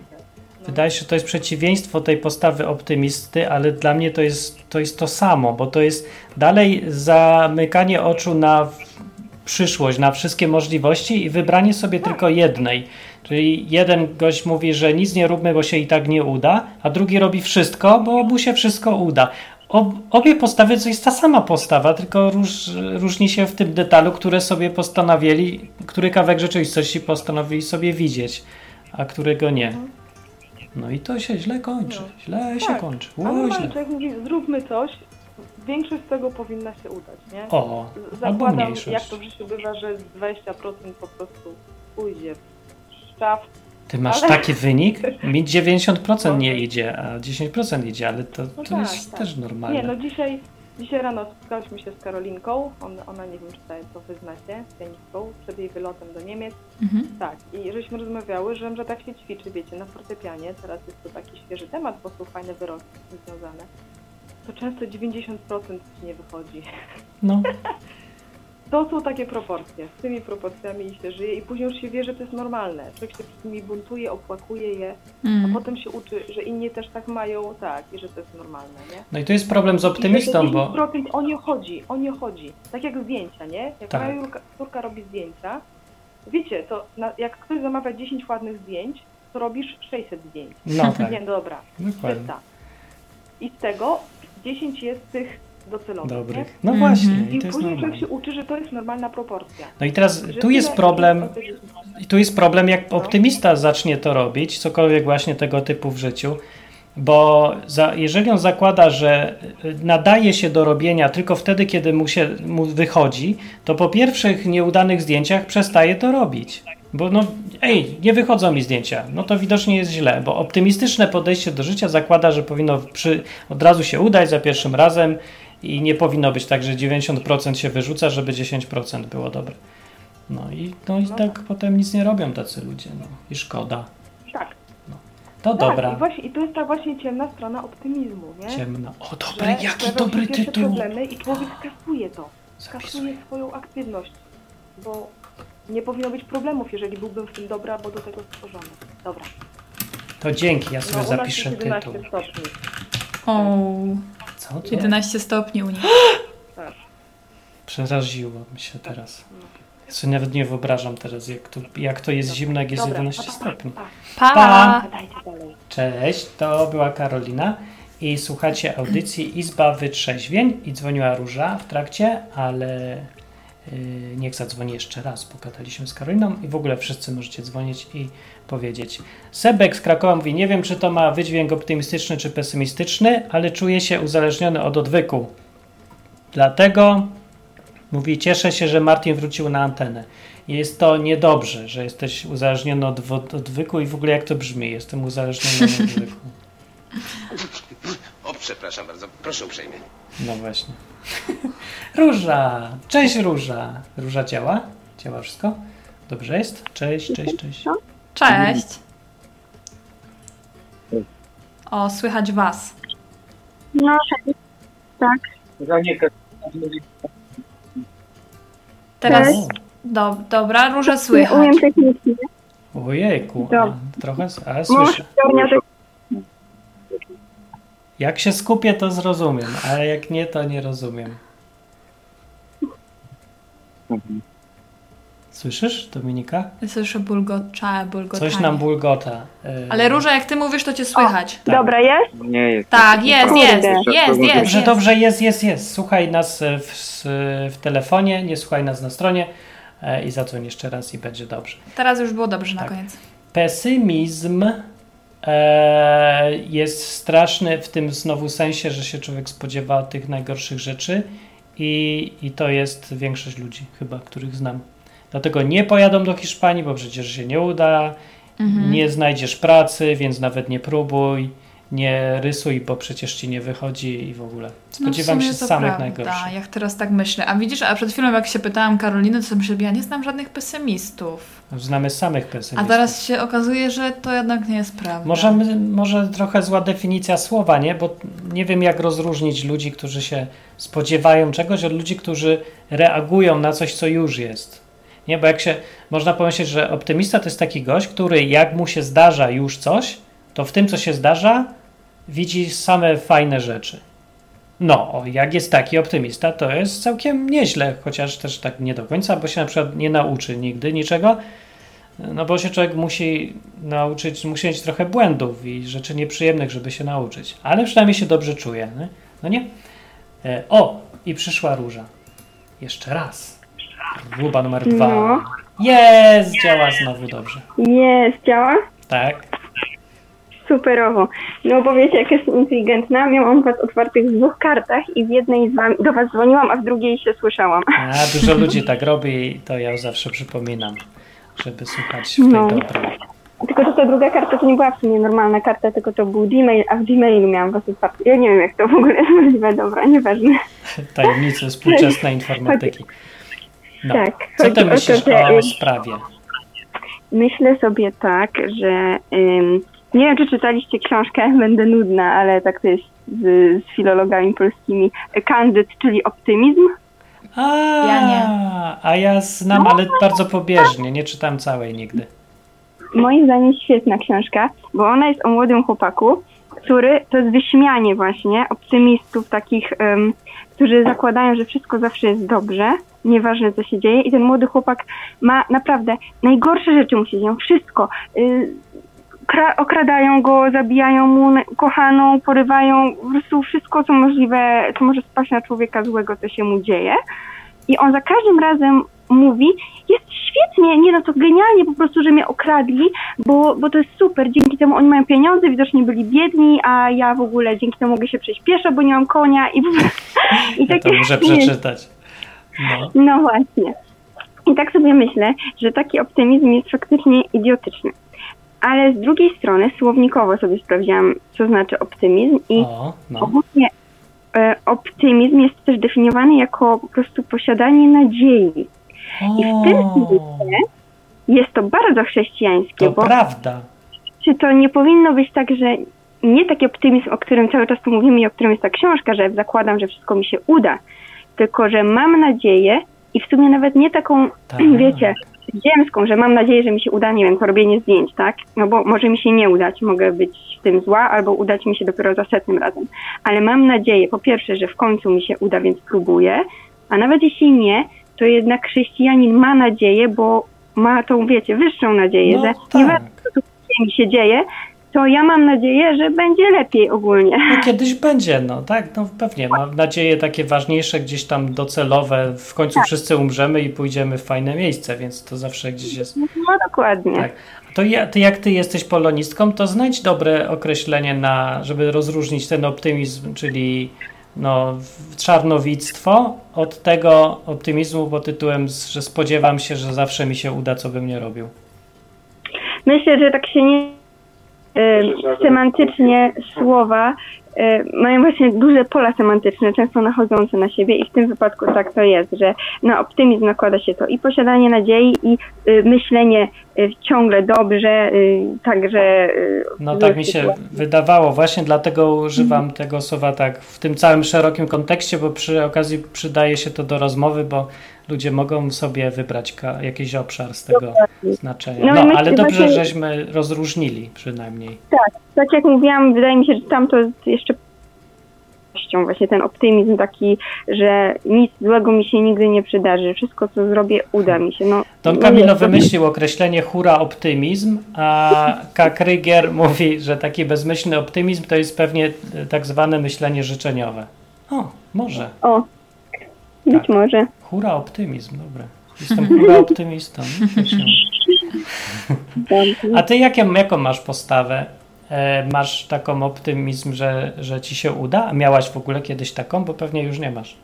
No. Wydaje się, że to jest przeciwieństwo tej postawy optymisty, ale dla mnie to jest, to jest to samo, bo to jest dalej zamykanie oczu na przyszłość, na wszystkie możliwości i wybranie sobie tylko jednej. Czyli jeden gość mówi, że nic nie róbmy, bo się i tak nie uda, a drugi robi wszystko, bo mu się wszystko uda. ob, obie postawy to jest ta sama postawa, tylko róż, różni się w tym detalu, które sobie postanowili, który kawałek rzeczywistości postanowili sobie widzieć, a którego nie. No i to się źle kończy. Źle się Tak. kończy. A O, normalny źle. człowiek mówi, zróbmy coś, większość z tego powinna się udać, nie? O, Z- albo Zakładam, mniejszość. jak to w życiu bywa, że 20% po prostu pójdzie w szczaw. Ty masz ale- taki wynik? Mi 90% nie idzie, a 10% idzie, ale to, No to tak, jest tak. też normalne. Nie, no dzisiaj, dzisiaj rano spotkałyśmy się z Karolinką, On, ona nie wiem, czy tutaj to wy znacie, z pianistką, przed jej wylotem do Niemiec. Mhm. Tak, i żeśmy rozmawiały, że, że tak się ćwiczy, wiecie, na fortepianie, teraz jest to taki świeży temat, bo są fajne wyroki związane. To często 90% ci nie wychodzi. No, To są takie proporcje. Z tymi proporcjami się żyje i później już się wie, że to jest normalne. Człowiek się przed nimi buntuje, opłakuje je, a Mm. potem się uczy, że inni też tak mają, tak, i że to jest normalne, nie? no i to jest problem z optymistą, I bo 10% o nie chodzi, o nie chodzi. Tak jak zdjęcia, nie? Jak Tak. moja córka robi zdjęcia, wiecie, to na, jak ktoś zamawia 10 ładnych zdjęć, to robisz 600 zdjęć. no tak, Nie, dobra, dokładnie. 300. I z tego 10 jest tych docelowych, nie? Dobrych. No Mhm. właśnie, I i to jest później człowiek się uczy, że to jest normalna proporcja. No i teraz Że tu jest problem, i tu jest problem, jak optymista zacznie to robić, cokolwiek właśnie tego typu w życiu, bo za, jeżeli on zakłada, że y, nadaje się do robienia tylko wtedy, kiedy mu się mu wychodzi, to po pierwszych nieudanych zdjęciach przestaje to robić. Bo no, ej, nie wychodzą mi zdjęcia, no to widocznie jest źle, bo optymistyczne podejście do życia zakłada, że powinno przy, od razu się udać za pierwszym razem i nie powinno być tak, że 90% się wyrzuca, żeby 10% było dobre. No i, no i No tak potem nic nie robią tacy ludzie, no i szkoda. Tak, To tak. dobra, I, właśnie, I to jest ta właśnie ciemna strona optymizmu, nie? ciemno. O, Że dobry, jaki pojawiają dobry tytuł. problemy i człowiek skasuje to. Zapisuję. Skasuje swoją aktywność, bo nie powinno być problemów, jeżeli byłbym w tym dobra, bo do tego stworzony. Dobra. To dzięki, ja sobie No, zapiszę jest 11 tytuł. stopni. O, Co to? 11 stopni u nich. Przeraziło mi się teraz. Ja sobie nawet nie wyobrażam teraz, jak to, jak to jest zimno, jak jest Dobra, 11 pa, pa, stopni. pa. Pa! Cześć, to była Karolina i słuchacie audycji Izba Wytrzeźwień i dzwoniła Róża w trakcie, ale yy, niech zadzwoni jeszcze raz, pogadaliśmy z Karoliną i w ogóle wszyscy możecie dzwonić i powiedzieć. Sebek z Krakowa mówi, nie wiem czy to ma wydźwięk optymistyczny czy pesymistyczny, ale czuję się uzależniony od odwyku. Dlatego mówi, cieszę się, że Martin wrócił na antenę. Jest to niedobrze, że jesteś uzależniony od odwyku i w ogóle jak to brzmi, jestem uzależniony od odwyku. O, przepraszam bardzo, proszę uprzejmie. No właśnie. Róża! Cześć Róża! Róża działa? Działa wszystko? Dobrze jest? Cześć, cześć, cześć. Cześć. O, słychać was. No, tak. Teraz. O, Do, dobra, róże Nie słychać. umiem technicznie. Ojejku, a, Dobra. trochę, ale Może słyszę. Jak się skupię, to zrozumiem, ale jak nie, to nie rozumiem. Słyszysz, Dominika? Słyszę bulgocze, bulgotanie. Coś nam bulgota. y, Ale róża, jak ty mówisz, to cię słychać. tak. Dobra, jest? Nie jest. Tak, jest, Kurde. jest, jest, jest. Dobrze, jest. dobrze, jest, jest, jest. Słuchaj nas e, w, s- w telefonie, nie słuchaj nas na stronie e, i zadzwoń jeszcze raz i będzie dobrze. Teraz już było dobrze na Tak. koniec. Pesymizm e, jest straszny w tym znowu sensie, że się człowiek spodziewa tych najgorszych rzeczy i, i to jest większość ludzi chyba, których znam. Dlatego nie pojadą do Hiszpanii, bo przecież się nie uda, Mhm. nie znajdziesz pracy, więc nawet nie próbuj, nie rysuj, bo przecież ci nie wychodzi i w ogóle. No w Spodziewam się samych prawda, najgorszych. jak teraz tak myślę. A widzisz, a przed chwilą jak się pytałam Karoliny, to myślę, ja nie znam żadnych pesymistów. Znamy samych A pesymistów. teraz się okazuje, że to jednak nie jest prawda. Możemy, może trochę zła definicja słowa, nie? Bo nie wiem, jak rozróżnić ludzi, którzy się spodziewają czegoś, od ludzi, którzy reagują na coś, co już jest. Nie, bo jak się można pomyśleć, że optymista to jest taki gość, który jak mu się zdarza już coś, to w tym, co się zdarza, widzi same fajne rzeczy. No, jak jest taki optymista, to jest całkiem nieźle, chociaż też tak nie do końca, bo się na przykład nie nauczy nigdy niczego, no bo się człowiek musi nauczyć, musi mieć trochę błędów i rzeczy nieprzyjemnych, żeby się nauczyć. Ale przynajmniej się dobrze czuje. Nie? No nie? E, o, i przyszła róża. Jeszcze raz. Próba numer dwa. No. Jest, działa znowu dobrze. Jest, działa? Tak. Superowo. No bo wiecie, jak jestem inteligentna, miałam was otwartych w dwóch kartach i w jednej z wam, do was dzwoniłam, a w drugiej się słyszałam. A dużo ludzi tak robi i to ja zawsze przypominam, żeby słuchać w tej No. dobrej. Tylko, że ta druga karta to nie była w sumie normalna karta, tylko to był Gmail, a w Gmailu miałam was otwartych. Ja nie wiem, jak to w ogóle jest możliwe, dobra, nieważne. Tajemnice współczesnej informatyki. No. Tak. Co ty o to, myślisz że, o sprawie? Myślę sobie tak, że ym, nie wiem, czy czytaliście książkę, będę nudna, ale tak to jest z, z filologami polskimi. Kandyd, czyli optymizm. A, Ja nie. a ja znam, ale bardzo pobieżnie, nie czytam całej nigdy. Moim zdaniem świetna książka, bo ona jest o młodym chłopaku, który to jest wyśmianie właśnie optymistów takich, ym, którzy zakładają, że wszystko zawsze jest dobrze, nieważne co się dzieje i ten młody chłopak ma naprawdę najgorsze rzeczy mu się dzieją, wszystko. Y, kra- okradają go, zabijają mu kochaną, porywają, po prostu wszystko co możliwe, co może spaść na człowieka złego, co się mu dzieje. I on za każdym razem mówi, jest świetnie, nie no to genialnie po prostu, że mnie okradli, bo, bo to jest super, dzięki temu oni mają pieniądze, widocznie byli biedni, a ja w ogóle dzięki temu mogę się przejść pieszo, bo nie mam konia i, i Ja to muszę przeczytać. No. no właśnie. I tak sobie myślę, że taki optymizm jest faktycznie idiotyczny. Ale z drugiej strony słownikowo sobie sprawdziłam, co znaczy optymizm i O, no. ogólnie e, optymizm jest też definiowany jako po prostu posiadanie nadziei. I w tym sensie jest to bardzo chrześcijańskie, to bo prawda. czy to nie powinno być tak, że nie taki optymizm, o którym cały czas tu mówimy i o którym jest ta książka, że zakładam, że wszystko mi się uda, tylko że mam nadzieję i w sumie nawet nie taką, Tak. wiecie, ziemską, że mam nadzieję, że mi się uda, nie wiem, robienie zdjęć, tak? No bo może mi się nie udać, mogę być w tym zła, albo udać mi się dopiero za setnym razem. Ale mam nadzieję, po pierwsze, że w końcu mi się uda, więc próbuję, a nawet jeśli nie, to jednak chrześcijanin ma nadzieję, bo ma tą, wiecie, wyższą nadzieję, No że tak. nieważne co mi się dzieje, to ja mam nadzieję, że będzie lepiej ogólnie. No kiedyś będzie, no tak, no pewnie. Mam nadzieję takie ważniejsze, gdzieś tam docelowe. W końcu Tak. wszyscy umrzemy i pójdziemy w fajne miejsce, więc to zawsze gdzieś jest. No dokładnie. Tak. To ja, ty jak ty jesteś polonistką, to znajdź dobre określenie na, żeby rozróżnić ten optymizm, czyli no, czarnowictwo od tego optymizmu pod tytułem, że spodziewam się, że zawsze mi się uda, co bym nie robił. Myślę, że tak się nie y, semantycznie słowa y, mają właśnie duże pola semantyczne, często nachodzące na siebie i w tym wypadku tak to jest, że na optymizm nakłada się to i posiadanie nadziei i y, myślenie ciągle dobrze, y, także... y, No tak mi się wydawało, właśnie dlatego używam tego słowa tak w tym całym szerokim kontekście, bo przy okazji przydaje się to do rozmowy, bo ludzie mogą sobie wybrać jakiś obszar z tego znaczenia. No No, ale dobrze, żeśmy rozróżnili przynajmniej. Tak jak mówiłam, wydaje mi się, że tam to jest jeszcze właśnie ten optymizm taki, że nic złego mi się nigdy nie przydarzy, wszystko co zrobię uda mi się. No, Don no Camillo wymyślił określenie hura optymizm, a K. Krygier mówi, że taki bezmyślny optymizm to jest pewnie e, tak zwane myślenie życzeniowe. O, może. O, być Tak. może. Hura optymizm, dobra. Jestem hura optymistą. Się. A ty jaką, jaką masz postawę? E, masz taką optymizm, że, że ci się uda? A miałaś w ogóle kiedyś taką? Bo pewnie już nie masz.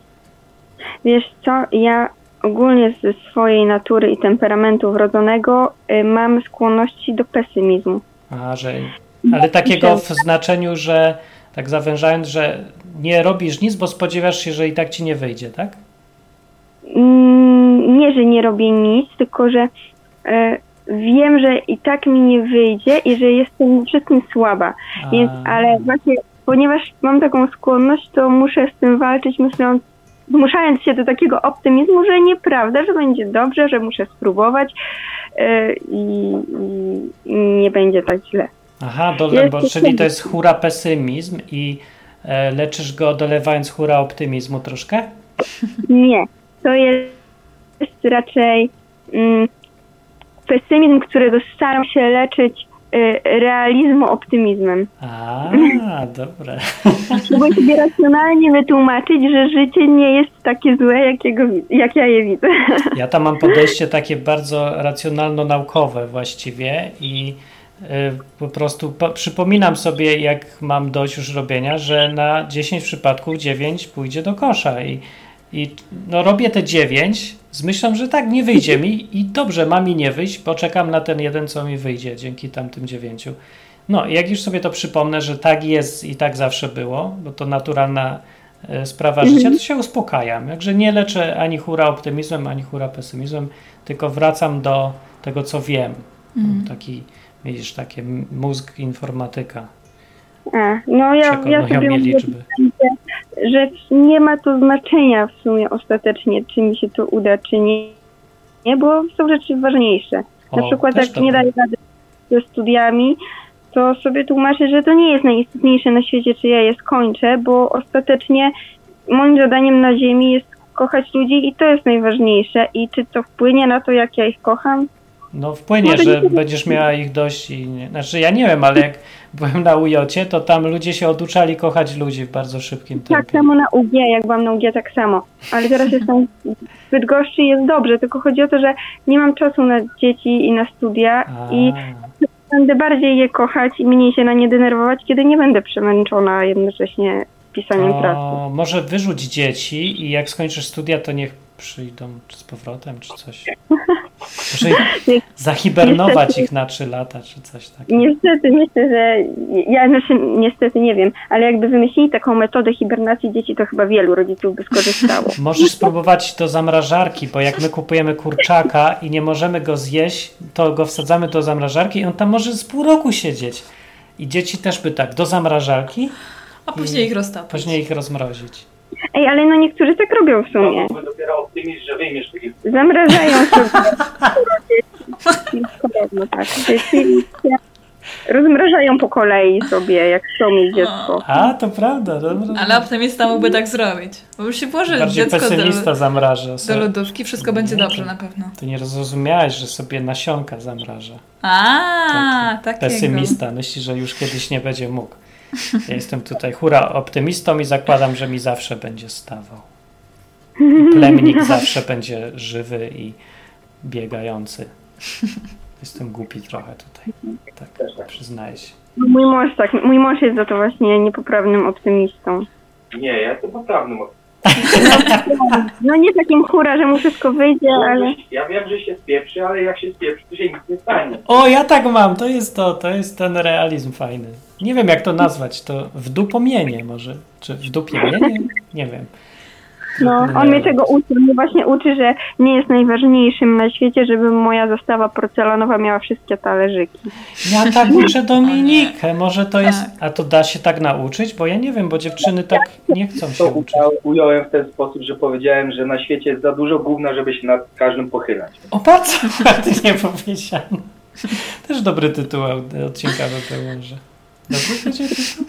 Wiesz co, ja ogólnie ze swojej natury i temperamentu wrodzonego y, mam skłonności do pesymizmu. A, że, ale takiego w znaczeniu, że tak zawężając, że nie robisz nic, bo spodziewasz się, że i tak ci nie wyjdzie, tak? Mm, Nie, że nie robię nic, tylko że e, wiem, że i tak mi nie wyjdzie i że jestem wszystkim słaba. A, Więc, ale właśnie, ponieważ mam taką skłonność, to muszę z tym walczyć, myśląc, zmuszając się do takiego optymizmu, że nieprawda, że będzie dobrze, że muszę spróbować e, i, i, nie będzie tak źle. Aha, do, Jest bo, czyli to jest hura pesymizm i e, leczysz go dolewając hura optymizmu troszkę? Nie, to jest raczej mm, pesymizm, którego staram się leczyć y, realizmu optymizmem. A, dobre. Próbuję sobie racjonalnie wytłumaczyć, że życie nie jest takie złe, jakiego, jak ja je widzę. Ja tam mam podejście takie bardzo racjonalno-naukowe właściwie i y, po prostu po, przypominam sobie, jak mam dość już robienia, że na 10 przypadków 9 pójdzie do kosza i, i no robię te 9 z myślą, że tak, nie wyjdzie mi i dobrze, ma mi nie wyjść, bo czekam na ten jeden, co mi wyjdzie dzięki tamtym 9. No jak już sobie to przypomnę, że tak jest i tak zawsze było, bo to naturalna e, sprawa życia, to się uspokajam. Jakże nie leczę ani hura optymizmem, ani hura pesymizmem, tylko wracam do tego, co wiem. Taki, widzisz, takie m- mózg informatyka. A, no ja, ja Przekonują sobie liczby. Że nie ma to znaczenia w sumie ostatecznie, czy mi się to uda, czy nie, nie bo są rzeczy ważniejsze. Na O, przykład też jak to nie daję rady ze studiami, to sobie tłumaczę, że to nie jest najistotniejsze na świecie, czy ja je skończę, bo ostatecznie moim zadaniem na ziemi jest kochać ludzi i to jest najważniejsze. I czy to wpłynie na to, jak ja ich kocham? No wpłynie, Może że będziesz miała ich dość i nie, znaczy ja nie wiem, ale jak byłem na ujocie, to tam ludzie się oduczali kochać ludzi w bardzo szybkim Tak tempie. samo na UG, jak byłam na UG, tak samo. Ale teraz jestem w Bydgoszczy i jest dobrze, tylko chodzi o to, że nie mam czasu na dzieci i na studia A, i będę bardziej je kochać i mniej się na nie denerwować, kiedy nie będę przemęczona jednocześnie pisaniem pracy. może wyrzuć dzieci i jak skończysz studia, to niech przyjdą z powrotem, czy coś. Zahibernować Niestety. ich na trzy lata, czy coś takiego. Niestety myślę, że ja znaczy niestety nie wiem, ale jakby wymyślili taką metodę hibernacji dzieci, to chyba wielu rodziców by skorzystało. Możesz spróbować do zamrażarki, bo jak my kupujemy kurczaka i nie możemy go zjeść, to go wsadzamy do zamrażarki i on tam może z pół roku siedzieć. I dzieci też by tak, do zamrażarki, A później ich roztapić. później ich rozmrozić. Ej, ale no niektórzy tak robią w sumie. dopiero optymizm, że wyjmiesz taki Zamrażają sobie. Podobno tak. Dzieci rozmrażają po kolei sobie, jak chcą mieć dziecko. A, to prawda. Dobra. Ale optymista mógłby tak zrobić. Bo już się włoży Bardziej dziecko pesymista do, zamraża. do sobie. lodówki, wszystko będzie dobrze na pewno. Ty nie zrozumiałeś, że sobie nasionka zamraża. A, takiego. Pesymista. Myśli, że już kiedyś nie będzie mógł. Ja jestem tutaj hura optymistą i zakładam, że mi zawsze będzie stawał. Plemnik zawsze będzie żywy i biegający. Jestem głupi trochę tutaj. Tak, przyznaję się. Mój mąż tak, mój mąż jest za to właśnie niepoprawnym optymistą. Nie, ja jestem poprawnym. No nie takim hura, że mu wszystko wyjdzie, ale... Ja wiem, że się spieprzy, ale jak się spieprzy, to się nic nie stanie. O, ja tak mam, to jest to, to jest ten realizm fajny. Nie wiem jak to nazwać, to w dupomienie może, czy w dupiemienie? Nie wiem. No, on mnie tego uczy. On mnie właśnie uczy, że nie jest najważniejszym na świecie, żeby moja zastawa porcelanowa miała wszystkie talerzyki. Ja tak uczę Dominikę, może to jest, a to da się tak nauczyć? Bo ja nie wiem, bo dziewczyny tak nie chcą się To uczyć. ujął- ująłem w ten sposób, że powiedziałem, że na świecie jest za dużo gówna, żeby się nad każdym pochylać. O, bardzo ładnie powiedziano. Też dobry tytuł odcinka by był może. Dobry tytuł?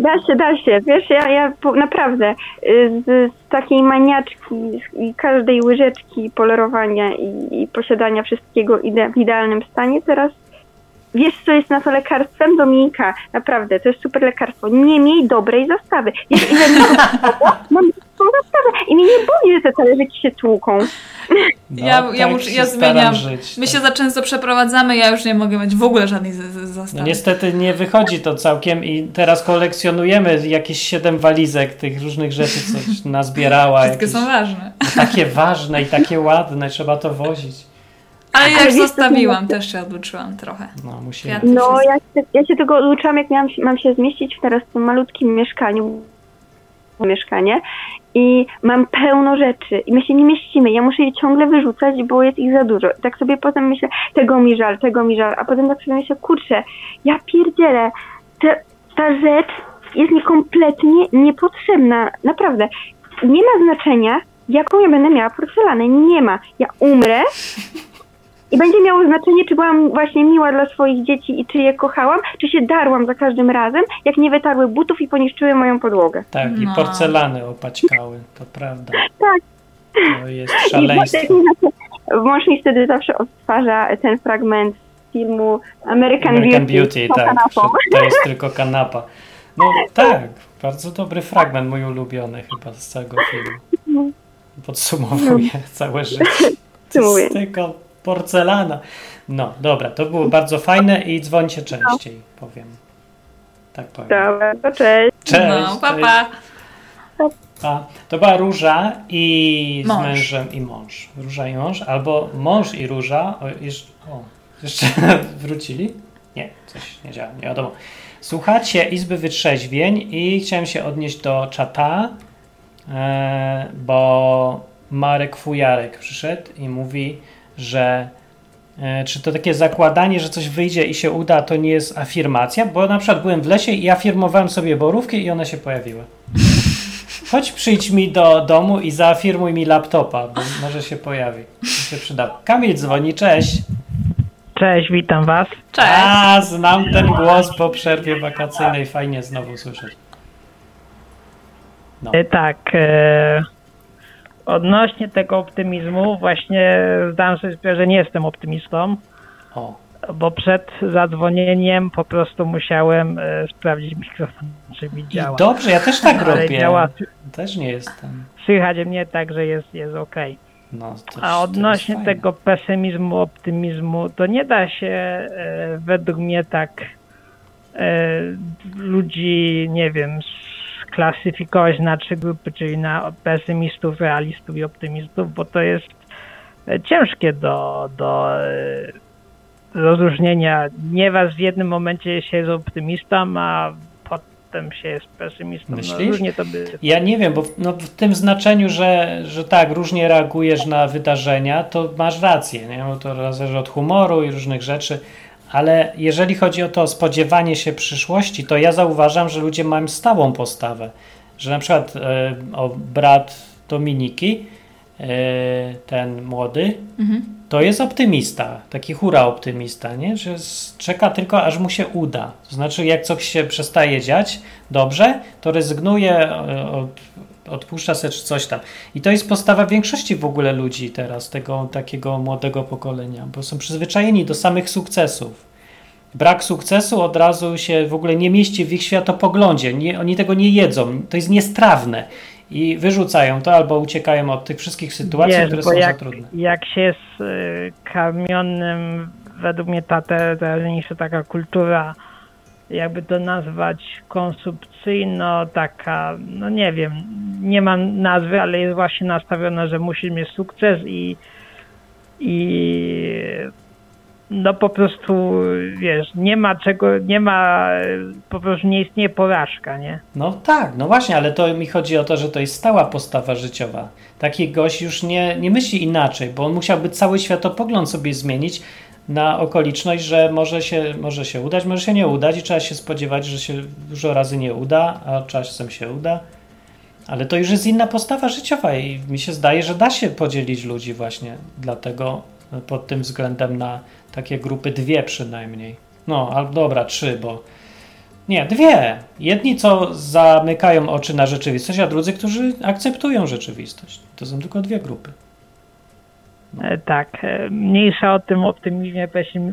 Da się, da się. Wiesz, ja, ja po, naprawdę y, z, z takiej maniaczki i każdej łyżeczki polerowania i, i posiadania wszystkiego ide, w idealnym stanie teraz Wiesz, co jest na to lekarstwem? Dominika, naprawdę, to jest super lekarstwo. Nie miej dobrej zastawy. Wiesz, ile mi to Mam tą zastawę i mnie nie boli, że te talerzyki się tłuką. No, ja, ja, tak ja staram zmieniam. żyć, My tak. się za często przeprowadzamy, ja już nie mogę mieć w ogóle żadnej z- z- No zastawy. niestety nie wychodzi to całkiem i teraz kolekcjonujemy jakieś siedem walizek tych różnych rzeczy, coś nazbierała. Wszystkie jakieś, są ważne. Takie ważne i takie ładne, trzeba to wozić. Ale jak wiesz, co zostawiłam, to- też się oduczyłam trochę. No, musimy. Kwiaty, No, ja się, ja się tego uczyłam, jak miałam, mam się zmieścić teraz w tym malutkim mieszkaniu, mieszkanie i mam pełno rzeczy i my się nie mieścimy. Ja muszę je ciągle wyrzucać, bo jest ich za dużo. I tak sobie potem myślę, tego mi żal, tego mi żal, a potem tak sobie myślę, kurczę, ja pierdzielę, te, ta rzecz jest mi kompletnie niepotrzebna. Naprawdę. Nie ma znaczenia, jaką ja będę miała porcelanę. Nie ma. Ja umrę i będzie miało znaczenie, czy byłam właśnie miła dla swoich dzieci i czy je kochałam, czy się darłam za każdym razem, jak nie wytarły butów i poniszczyły moją podłogę. Tak, i No. porcelany opaćkały, to prawda. Tak. To jest I szaleństwo. mąż mi wtedy zawsze odtwarza ten fragment filmu American, American Beauty, Beauty, tak. To jest tylko kanapa. No tak, bardzo dobry fragment, mój ulubiony chyba z całego filmu. Podsumowuje całe życie. To Podsumowuje. jest tylko porcelana. No, dobra, to było bardzo fajne i dzwońcie częściej, powiem. Tak powiem. Dobra, to cześć. Cześć. No, pa, pa. A, to była Róża i z Mąż. mężem i mąż. Róża i mąż, albo mąż i Róża. O, jeszcze, o, jeszcze wrócili? Nie, coś nie działa, nie wiadomo. Słuchacie Izby Wytrzeźwień i chciałem się odnieść do czata, e, bo Marek Fujarek przyszedł i mówi, że e, czy to takie zakładanie, że coś wyjdzie i się uda, to nie jest afirmacja, bo na przykład byłem w lesie i afirmowałem sobie borówki i one się pojawiły. Chodź przyjdź mi do domu i zaafirmuj mi laptopa, bo może się pojawi. To się przyda. Kamil dzwoni, cześć. Cześć, witam Was. Cześć. A, znam ten głos po przerwie wakacyjnej. Fajnie znowu słyszeć. No. E, Tak, e, odnośnie tego optymizmu, właśnie zdałem sobie sprawę, że nie jestem optymistą, O, bo przed zadzwonieniem po prostu musiałem e, sprawdzić mikrofon, czy mi i działa. dobrze, ja też tak robię. działa, Też nie jestem. słychać mnie tak, że jest, jest ok. No, to, A odnośnie tego pesymizmu, optymizmu, to nie da się e, według mnie tak e, ludzi, nie wiem, sklasyfikować na trzy grupy, czyli na pesymistów, realistów i optymistów, bo to jest e, ciężkie do, do e, rozróżnienia. Nie was w jednym momencie się jest optymistą, a potem się jest pesymistą. No, Myślisz? różnie to by... Ja nie wiem, bo w, no, w tym znaczeniu, że, że tak, różnie reagujesz na wydarzenia, to masz rację, nie? Bo to zależy od humoru i różnych rzeczy, ale jeżeli chodzi o to spodziewanie się przyszłości, to ja zauważam, że ludzie mają stałą postawę. Że na przykład e, o, brat Dominiki, e, ten młody, Mhm. to jest optymista, taki hura optymista, nie? że czeka tylko aż mu się uda. To znaczy, jak coś się przestaje dziać dobrze, to rezygnuje, e, od, odpuszcza sobie czy coś tam. I to jest postawa większości w ogóle ludzi teraz, tego takiego młodego pokolenia, bo są przyzwyczajeni do samych sukcesów. Brak sukcesu od razu się w ogóle nie mieści w ich światopoglądzie. Nie, oni tego nie jedzą. To jest niestrawne. I wyrzucają to albo uciekają od tych wszystkich sytuacji, Wiesz, które są jak, za trudne. jak się jest y, kamionnym, według mnie ta te- teraźniejsza taka kultura, jakby to nazwać konsumpcyjno, taka, no nie wiem, nie mam nazwy, ale jest właśnie nastawiona, że musi mieć sukces i i no po prostu, wiesz, nie ma czego, nie ma, po prostu nie istnieje porażka, nie? No tak, no właśnie, ale to mi chodzi o to, że to jest stała postawa życiowa. Taki gość już nie, nie myśli inaczej, bo on musiałby cały światopogląd sobie zmienić na okoliczność, że może się, może się udać, może się nie udać i trzeba się spodziewać, że się dużo razy nie uda, a czasem się uda. Ale to już jest inna postawa życiowa i mi się zdaje, że da się podzielić ludzi właśnie dlatego pod tym względem na takie grupy dwie przynajmniej. No, albo dobra, trzy, bo nie, dwie. Jedni, co zamykają oczy na rzeczywistość, a drudzy, którzy akceptują rzeczywistość. To są tylko dwie grupy. E, Tak, e, mniejsza o tym optymizmie,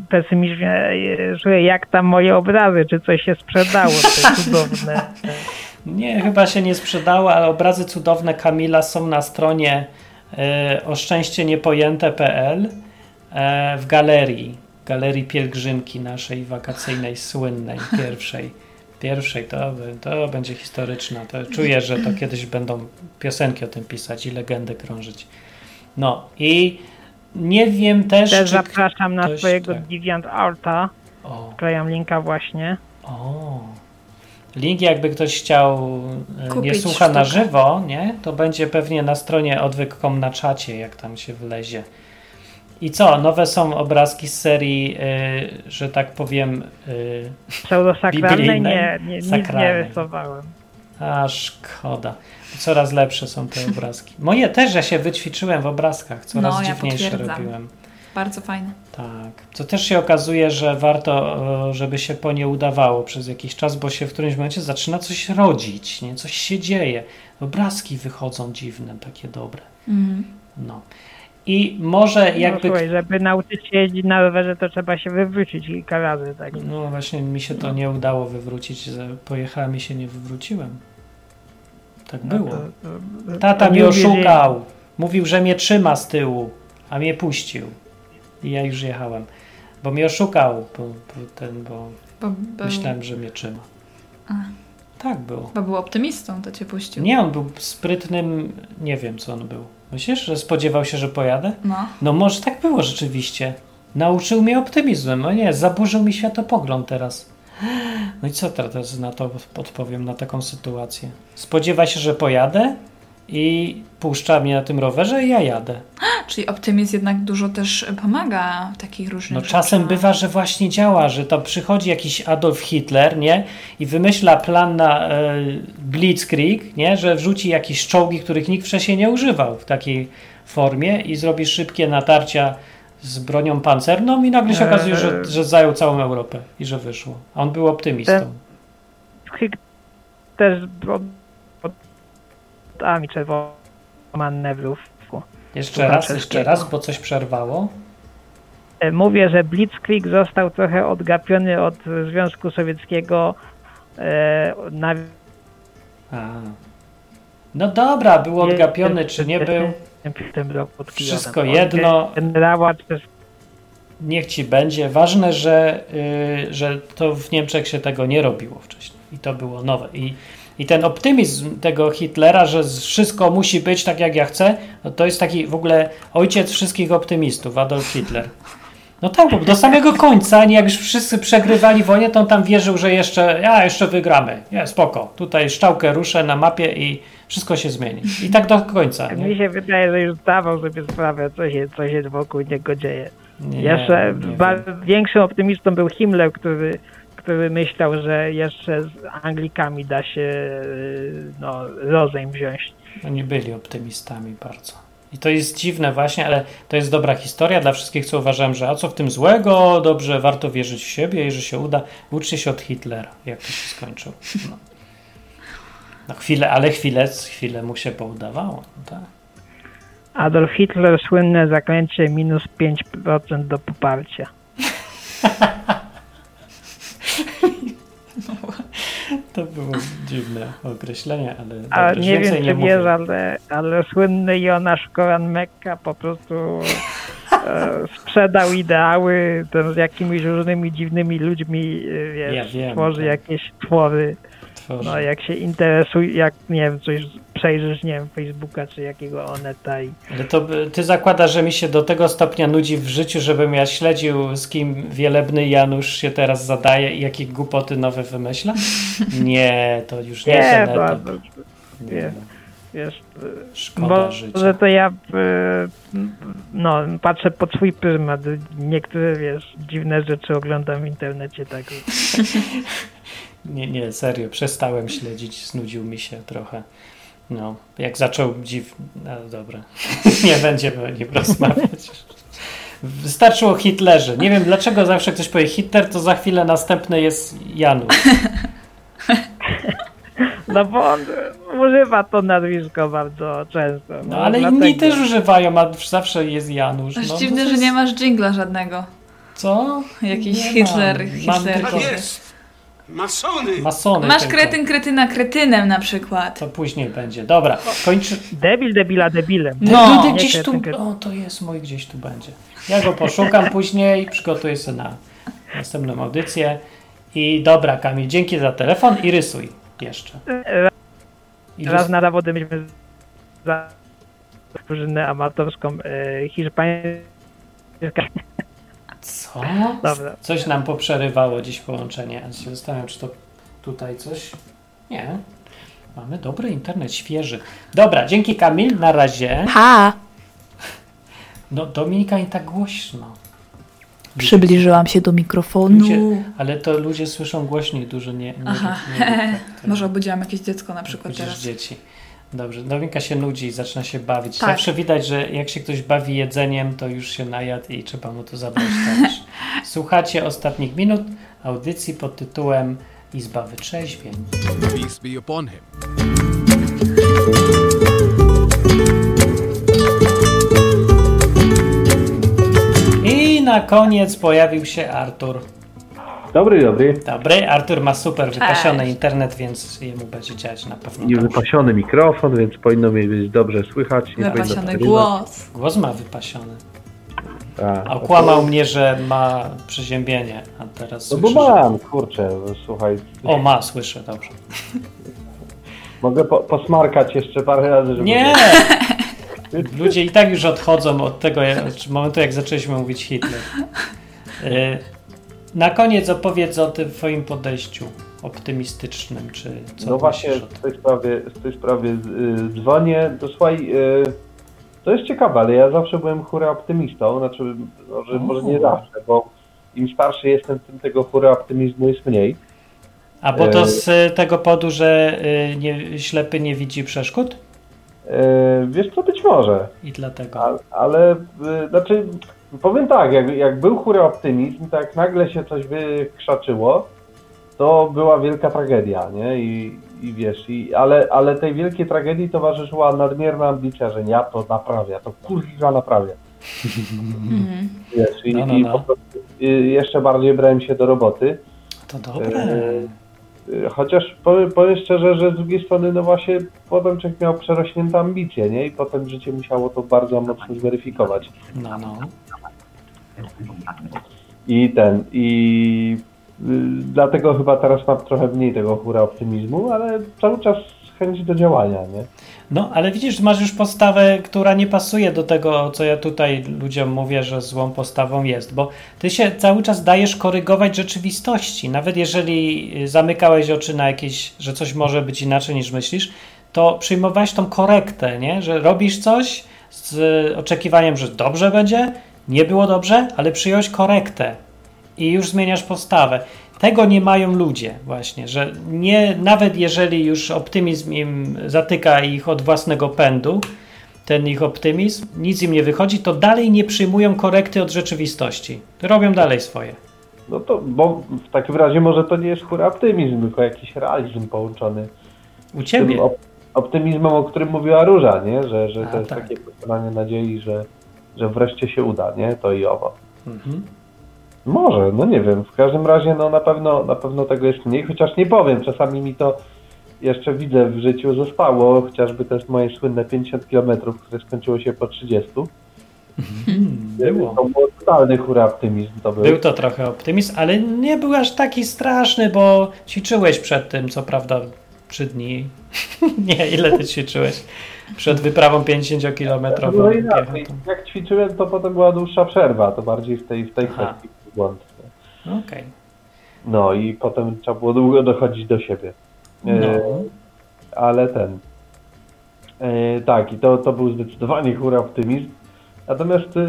pesymizmie, e, że jak tam moje obrazy, czy coś się sprzedało, to cudowne. Nie, chyba się nie sprzedało, ale obrazy cudowne Kamila są na stronie e, oszczęścieniepojęte.pl w galerii, galerii pielgrzymki naszej wakacyjnej, słynnej, pierwszej. Pierwszej, to, to będzie historyczna. To czuję, że to kiedyś będą piosenki o tym pisać i legendy krążyć. No i nie wiem też, Też czy zapraszam na ktoś- swojego tak. DeviantArta, O, wklejam linka właśnie. o. Link, jakby ktoś chciał, e, nie Kupić słucha na sztukę. żywo, nie? To będzie pewnie na stronie odwyk.com na czacie, jak tam się wlezie. I co? Nowe są obrazki z serii, y, że tak powiem, y, Pseudosakralnej Biblijnej? nie, nie, nie Sakralnej. rysowałem. a szkoda. Coraz lepsze są te obrazki. Moje też, ja się wyćwiczyłem w obrazkach, coraz No, ja dziwniejsze robiłem. Bardzo fajne. Tak. To też się okazuje, że warto, e, żeby się po nie udawało przez jakiś czas, bo się w którymś momencie zaczyna coś rodzić, nie? Coś się dzieje. Obrazki wychodzą dziwne, takie dobre. Mhm. No. I może No, jakby... słuchaj, żeby nauczyć się jeździć na rowerze, to trzeba się wywrócić kilka razy. Tak. No właśnie mi się to nie udało wywrócić. że Pojechałem i się nie wywróciłem. Tak No było. to- to- Tata to mnie oszukał. Mówił, że mnie trzyma z tyłu, a mnie puścił. I ja już jechałem. Bo mnie oszukał, bo, bo ten, bo Bo, był, myślałem, że mnie trzyma. A. Tak było. bo był optymistą, to cię puścił. Nie, on był sprytnym, nie wiem co on był. Myślisz, że spodziewał się, że pojadę? No. No może tak było rzeczywiście. Nauczył mnie optymizmem. No nie, zaburzył mi światopogląd teraz. No i co teraz na to odpowiem, na taką sytuację? Spodziewa się, że pojadę i puszcza mnie na tym rowerze i ja jadę. Czyli optymizm jednak dużo też pomaga w takich różnych No rzeczach. czasem bywa, że właśnie działa, że to przychodzi jakiś Adolf Hitler, nie? I wymyśla plan na e, Blitzkrieg, nie? Że wrzuci jakieś czołgi, których nikt wcześniej nie używał w takiej formie i zrobi szybkie natarcia z bronią pancerną i nagle się Eee. okazuje, że, że zajął całą Europę i że wyszło. A on był optymistą. Też od, od, ami czerwonych manewrów. Jeszcze raz, jeszcze raz, bo coś przerwało. E, Mówię, że Blitzkrieg został trochę odgapiony od Związku Sowieckiego e, na A. No dobra, był odgapiony czy nie był. tym roku pod Kijowem. Wszystko jedno. Generała też Niech ci będzie. Ważne, że, y, że to w Niemczech się tego nie robiło wcześniej. I to było nowe. I, I ten optymizm tego Hitlera, że wszystko musi być tak, jak ja chcę, no to jest taki w ogóle ojciec wszystkich optymistów, Adolf Hitler. No tak, bo do samego końca, nie jak już wszyscy przegrywali wojnę, to on tam wierzył, że jeszcze, ja jeszcze wygramy. Nie, spoko. Tutaj szczałkę ruszę na mapie i wszystko się zmieni. I tak do końca. Nie? mi się wydaje, że już zdawał sobie sprawę, co się, co się wokół niego dzieje. Nie, jeszcze nie większym optymistą był Himmler, który, który myślał, że jeszcze z Anglikami da się y, no, rozejm wziąć. Oni byli optymistami bardzo. I to jest dziwne właśnie, ale to jest dobra historia dla wszystkich, co uważałem, że a co w tym złego, dobrze, warto wierzyć w siebie i że się uda. Uczcie się od Hitlera, jak to się skończył. No, no chwilę, ale chwilę, chwilę mu się poudawało. No tak. Adolf Hitler słynne zaklęcie minus 5% do poparcia. To było dziwne określenie, ale dobrze, nie wiem, nie czy mówię. wiesz, ale, ale słynny Jonasz Koran-Mekka po prostu e, sprzedał ideały z jakimiś różnymi dziwnymi ludźmi, e, wiesz, Ja wiem, tworzy tak. jakieś twory. No, jak się interesuje, jak, nie wiem, coś przejrzysz, nie wiem, Facebooka czy jakiego Oneta i Ale to ty zakładasz, że mi się do tego stopnia nudzi w życiu, żebym ja śledził, z kim wielebny Janusz się teraz zadaje i jakie głupoty nowe wymyśla? Nie, to już nie, Nie, etap. to- Nie, wiesz, no. wiesz, Szkoda bo, życia. że to ja e, no, patrzę pod swój pryzmat. Niektóre, wiesz, dziwne rzeczy oglądam w internecie, tak. Nie, nie, serio, przestałem śledzić, znudził mi się trochę. No, jak zaczął dziw... No dobra, nie będziemy o nim rozmawiać. Wystarczyło Hitlerze. Nie wiem, dlaczego zawsze ktoś powie Hitler, to za chwilę następny jest Janusz. No bo on używa to nazwisko bardzo często. No ale dlatego. inni też używają, a zawsze jest Janusz. No, dziwne, to że jest- nie masz dżingla żadnego. Co? Jakiś Nie Hitler, mam. Hitler. Mam tylko- Hitler. Masony! Masony Masz tylko. kretyn kretyna kretynem na przykład. To później będzie. Dobra, kończy. Debil debila debilem. No. Nie gdzieś kretyn, tu. O, to jest mój, gdzieś tu będzie. Ja go poszukam później, przygotuję sobie na następną audycję. I dobra, Kamil, dzięki za telefon i rysuj jeszcze. I Raz rys- na zawody myśmy za drużynę amatorską e, hiszpańską. Co? Dobra. Coś nam poprzerywało dziś połączenie. Ja się zastanawiam, czy to tutaj coś. Nie. Mamy dobry internet, świeży. Dobra, dzięki Kamil, na razie. Ha! No, Dominika nie tak głośno. Przybliżyłam się do mikrofonu. Ludzie, ale to ludzie słyszą głośniej dużo, nie. nie Aha. nie, nie, Może obudziłam jakieś dziecko na przykład Widzisz teraz. dzieci. Dobrze, Dominika się nudzi i zaczyna się bawić. Tak. Zawsze widać, że jak się ktoś bawi jedzeniem, to już się najadł i trzeba mu to zabrać talerz. Słuchacie ostatnich minut audycji pod tytułem Izba Wytrzeźwień. Peace be upon him. na koniec pojawił się Artur. Dobry, dobry. Dobry, Artur ma super wypasiony Cześć. internet, więc jemu będzie działać na pewno I dobrze. wypasiony mikrofon, więc powinno mi być dobrze słychać. Nie Wypasiony głos. Głos ma wypasiony. A okłamał mnie, że ma przeziębienie, a teraz No bo słyszę, że- mam, kurczę, słuchaj. O, ma, słyszę, dobrze. Mogę po, posmarkać jeszcze parę razy, żeby... Nie! Ludzie i tak już odchodzą od tego od momentu, jak zaczęliśmy mówić Hitler. Y, Na koniec opowiedz o tym twoim podejściu optymistycznym, czy co No właśnie w tej sprawie, w tej sprawie y, dzwonię. To słuchaj, y, to jest ciekawe, ale ja zawsze byłem hura optymistą, znaczy no, że może nie zawsze, bo im starszy jestem, tym tego hura optymizmu jest mniej. A bo to E, z tego powodu, że y, nie, ślepy nie widzi przeszkód? y, wiesz co, być może. I dlatego. Ale, ale znaczy, powiem tak, jak, jak był hura optymizm, to jak nagle się coś wykrzaczyło, to była wielka tragedia, nie? I, i wiesz, i, ale, ale tej wielkiej tragedii towarzyszyła nadmierna ambicja, że ja to naprawię, ja to kurwa naprawię. Mhm. Wiesz, i, No, no, i no. po prostu y, jeszcze bardziej brałem się do roboty. To dobre. Y, Chociaż powiem, powiem szczerze, że z drugiej strony, no właśnie, potem człowiek miał przerośnięte ambicje, nie? I potem życie musiało to bardzo mocno zweryfikować. No, no. I ten, i y, dlatego chyba teraz mam trochę mniej tego hura optymizmu, ale cały czas chęć do działania, nie? No, ale widzisz, masz już postawę, która nie pasuje do tego, co ja tutaj ludziom mówię, że złą postawą jest, bo ty się cały czas dajesz korygować rzeczywistości. Nawet jeżeli y, zamykałeś oczy na jakieś, że coś może być inaczej niż myślisz, to przyjmowałeś tą korektę, nie? Że robisz coś z oczekiwaniem, że dobrze będzie, nie było dobrze, ale przyjąłeś korektę i już zmieniasz postawę. Tego nie mają ludzie właśnie, że nie, nawet jeżeli już optymizm im zatyka ich od własnego pędu, ten ich optymizm, nic im nie wychodzi, to dalej nie przyjmują korekty od rzeczywistości. Robią dalej swoje. No to, bo w takim razie może to nie jest hura optymizm, tylko jakiś realizm połączony. U ciebie. Tym op- optymizmem, o którym mówiła Róża, nie? Że, że A, to jest tak. takie posiadanie nadziei, że, że wreszcie się uda, nie? To i owo. Mhm. Może, no nie wiem. W każdym razie no na pewno, na pewno tego jest mniej, chociaż nie powiem. Czasami mi to jeszcze widzę w życiu zostało, chociażby jest moje słynne 50 km, które skończyło się po 30. Było. To był totalny hura optymizm to był. Był to trochę optymizm, ale nie był aż taki straszny, bo ćwiczyłeś przed tym, co prawda, trzy dni. nie, ile ty ćwiczyłeś? Przed wyprawą 50-kilometrową No inaczej, piechotą. jak ćwiczyłem, to potem była dłuższa przerwa, to bardziej w tej, w tej Aha. kwestii błąd. Okej. No i potem trzeba było długo dochodzić do siebie. E, No. Ale ten. E, tak, i to, to był zdecydowanie hura optymizm. Natomiast e,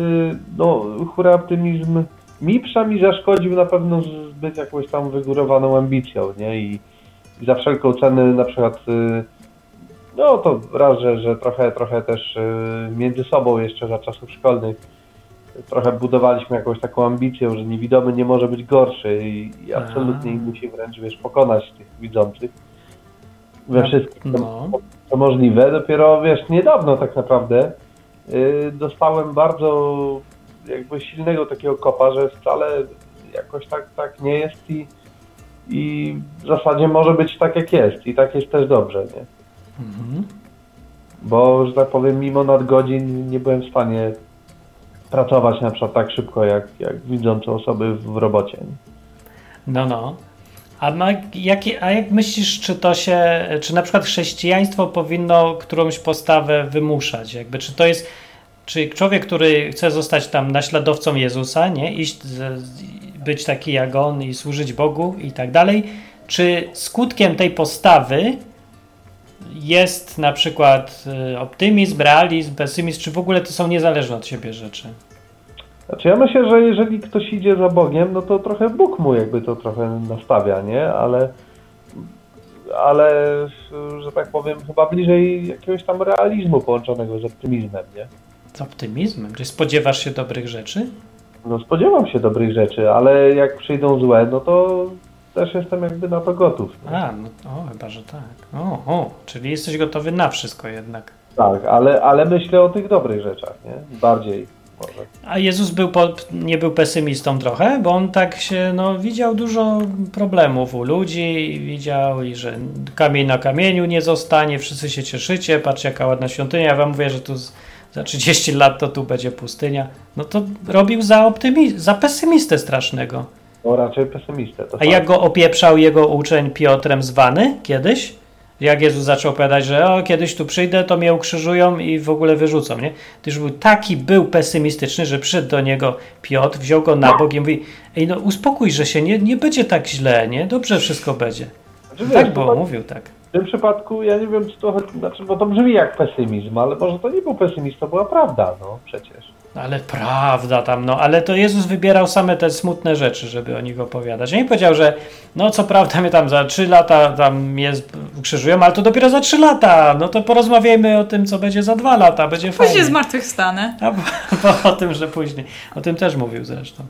no, hura optymizm mi przynajmniej zaszkodził na pewno zbyt jakąś tam wygórowaną ambicją, nie? I, i za wszelką cenę na przykład e, no to raz, że, że trochę, trochę też e, między sobą jeszcze za czasów szkolnych trochę budowaliśmy jakąś taką ambicję, że niewidomy nie może być gorszy i, i absolutnie ich musi wręcz, wiesz, pokonać tych widzących we wszystkim, co, No. co możliwe. Dopiero, wiesz, niedawno tak naprawdę yy, dostałem bardzo jakby silnego takiego kopa, że wcale jakoś tak, tak nie jest i, i w zasadzie może być tak jak jest i tak jest też dobrze, nie? Mhm. Bo, że tak powiem, mimo nadgodzin nie byłem w stanie pracować na przykład tak szybko, jak, jak widzące osoby w robocie. No, no. A, ma, a jak myślisz, czy to się, czy na przykład chrześcijaństwo powinno którąś postawę wymuszać? Jakby, czy to jest, czy człowiek, który chce zostać tam naśladowcą Jezusa, nie, iść, być taki jak on i służyć Bogu i tak dalej, czy skutkiem tej postawy jest na przykład y, optymizm, realizm, pesymizm, czy w ogóle to są niezależne od siebie rzeczy? Znaczy ja myślę, że jeżeli ktoś idzie za Bogiem, no to trochę Bóg mu jakby to trochę nastawia, nie? Ale, ale że tak powiem, chyba bliżej jakiegoś tam realizmu połączonego z optymizmem, nie? Z optymizmem? Czy spodziewasz się dobrych rzeczy? No spodziewam się dobrych rzeczy, ale jak przyjdą złe, no to też jestem jakby na to gotów. A, no o, chyba, że tak. O, o, czyli jesteś gotowy na wszystko jednak. Tak, ale, ale myślę o tych dobrych rzeczach, nie? Bardziej. może. A Jezus był po, nie był pesymistą trochę, bo on tak się, no, widział dużo problemów u ludzi, widział i że kamień na kamieniu nie zostanie, wszyscy się cieszycie, patrz jaka ładna świątynia, ja wam mówię, że tu z, za 30 lat to tu będzie pustynia. No to robił za, optymi- za pesymistę strasznego. No raczej pesymistę. A jak go opieprzał jego uczeń Piotrem zwany kiedyś? Jak Jezus zaczął opowiadać, że o, kiedyś tu przyjdę, to mnie ukrzyżują i w ogóle wyrzucą, nie? To już był taki był pesymistyczny, że przyszedł do niego Piotr, wziął go na bok i mówi, ej no uspokój, że się nie, nie będzie tak źle, nie? Dobrze wszystko będzie. Znaczy, tak wiesz, było, to- mówił tak. W tym przypadku ja nie wiem, czy to znaczy, bo to brzmi jak pesymizm, ale może to nie był pesymizm, to była prawda, no przecież. Ale prawda tam, no, ale to Jezus wybierał same te smutne rzeczy, żeby o nich opowiadać. Nie powiedział, że no co prawda mnie tam za trzy lata tam jest, ukrzyżują, ale to dopiero za trzy lata, no to porozmawiajmy o tym, co będzie za dwa lata, będzie fajnie. Później zmartwychwstanę. A bo o tym, że później. O tym też mówił zresztą.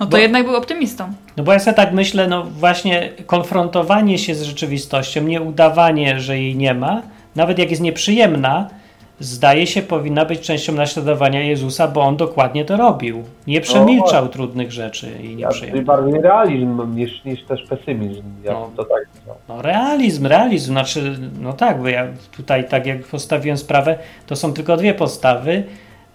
No to Bo- jednak był optymistą. No bo ja sobie tak myślę, no właśnie konfrontowanie się z rzeczywistością, nie udawanie, że jej nie ma, nawet jak jest nieprzyjemna, zdaje się powinna być częścią naśladowania Jezusa, bo on dokładnie to robił. Nie przemilczał trudnych rzeczy i Ja nieprzyjemnych. bardziej realizm niż, niż też pesymizm. Ja No. to tak no. No realizm, realizm, znaczy, no tak, bo ja tutaj tak jak postawiłem sprawę, to są tylko dwie postawy.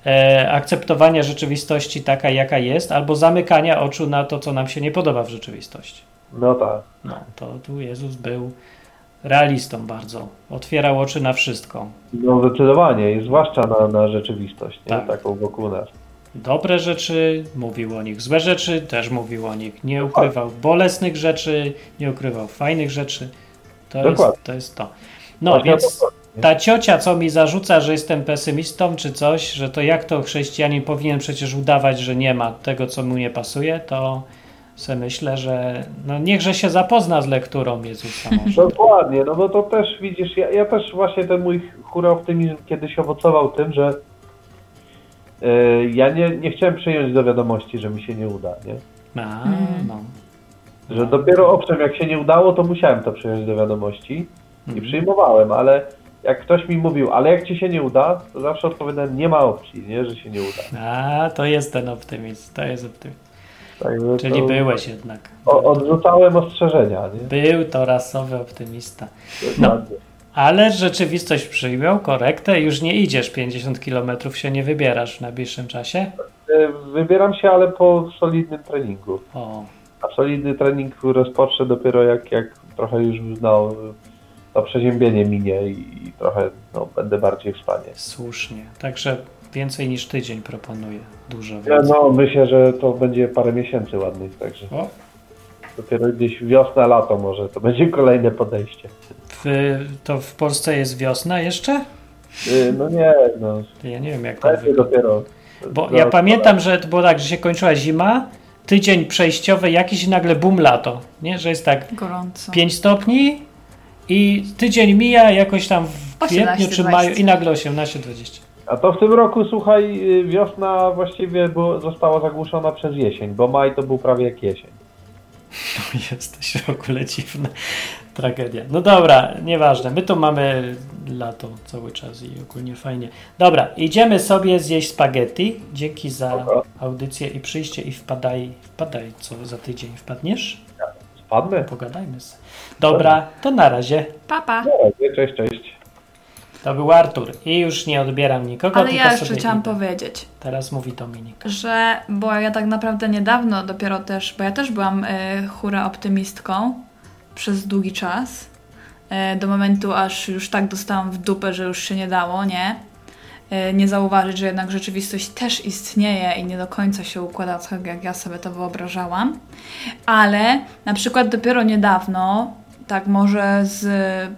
E, akceptowania rzeczywistości taka, jaka jest, albo zamykania oczu na to, co nam się nie podoba w rzeczywistości. No tak. No, to tu Jezus był realistą bardzo. Otwierał oczy na wszystko. No zdecydowanie, i zwłaszcza na, na rzeczywistość, nie? Tak. taką wokół nas. Dobre rzeczy mówił o nich, złe rzeczy też mówił o nich. Nie ukrywał bolesnych rzeczy, nie ukrywał fajnych rzeczy. To, jest, Dokładnie. to jest to. No Właśnie to więc ta ciocia, co mi zarzuca, że jestem pesymistą czy coś, że to jak to chrześcijanin powinien przecież udawać, że nie ma tego, co mu nie pasuje, to se myślę, że no niechże się zapozna z lekturą Jezusa może. Dokładnie, no bo to też widzisz, ja, ja też właśnie ten mój hura optymizm kiedyś owocował tym, że e, ja nie, nie chciałem przyjąć do wiadomości, że mi się nie uda, nie? A, no. Że dopiero owszem, jak się nie udało, to musiałem to przyjąć do wiadomości i przyjmowałem, ale jak ktoś mi mówił, ale jak ci się nie uda, to zawsze odpowiadałem, nie ma opcji, nie, że się nie uda. A, to jest ten optymizm, to jest optymizm. Także Czyli to- byłeś jednak. O, odrzucałem ostrzeżenia, nie? Był to rasowy optymista. No, ale rzeczywistość przyjął korektę, już nie idziesz 50 km, się nie wybierasz w najbliższym czasie. E, Wybieram się, ale po solidnym treningu. O, A solidny trening rozpocznę dopiero jak, jak trochę już no, to przeziębienie minie i, i trochę no, będę bardziej w stanie. słusznie. Także więcej niż tydzień proponuję. Dużo Ja, więcej. no, myślę, że to będzie parę miesięcy ładnych, także O. dopiero gdzieś wiosna, lato może to będzie kolejne podejście. W, to w Polsce jest wiosna jeszcze? Y, No nie, no. Ja nie wiem jak to Będzie wygląda. dopiero. Bo ja pamiętam, że to było tak, że się kończyła zima, tydzień przejściowy jakiś i nagle bum lato. Nie, że jest tak Gorąco. 5 stopni i tydzień mija jakoś tam w 18, kwietniu czy 20. maju i nagle 18-20. A to w tym roku, słuchaj, wiosna właściwie było, została zagłuszona przez jesień, bo maj to był prawie jak jesień. No, Jesteś w ogóle dziwna. Tragedia. No dobra, nieważne. My tu mamy lato cały czas i ogólnie fajnie. Dobra, idziemy sobie zjeść spaghetti. Dzięki za audycję i przyjście i wpadaj, wpadaj, co za tydzień wpadniesz? Wpadnę. Pogadajmy sobie. Dobra, to na razie. Papa. Cześć, cześć. To był Artur i już nie odbieram nikogo, Ale ja jeszcze chciałam idę. powiedzieć, Teraz mówi Dominik. że, bo ja tak naprawdę niedawno dopiero też, bo ja też byłam y, hura optymistką przez długi czas, y, do momentu aż już tak dostałam w dupę, że już się nie dało, nie? Y, nie zauważyć, że jednak rzeczywistość też istnieje i nie do końca się układa tak, jak ja sobie to wyobrażałam. Ale na przykład dopiero niedawno, tak może z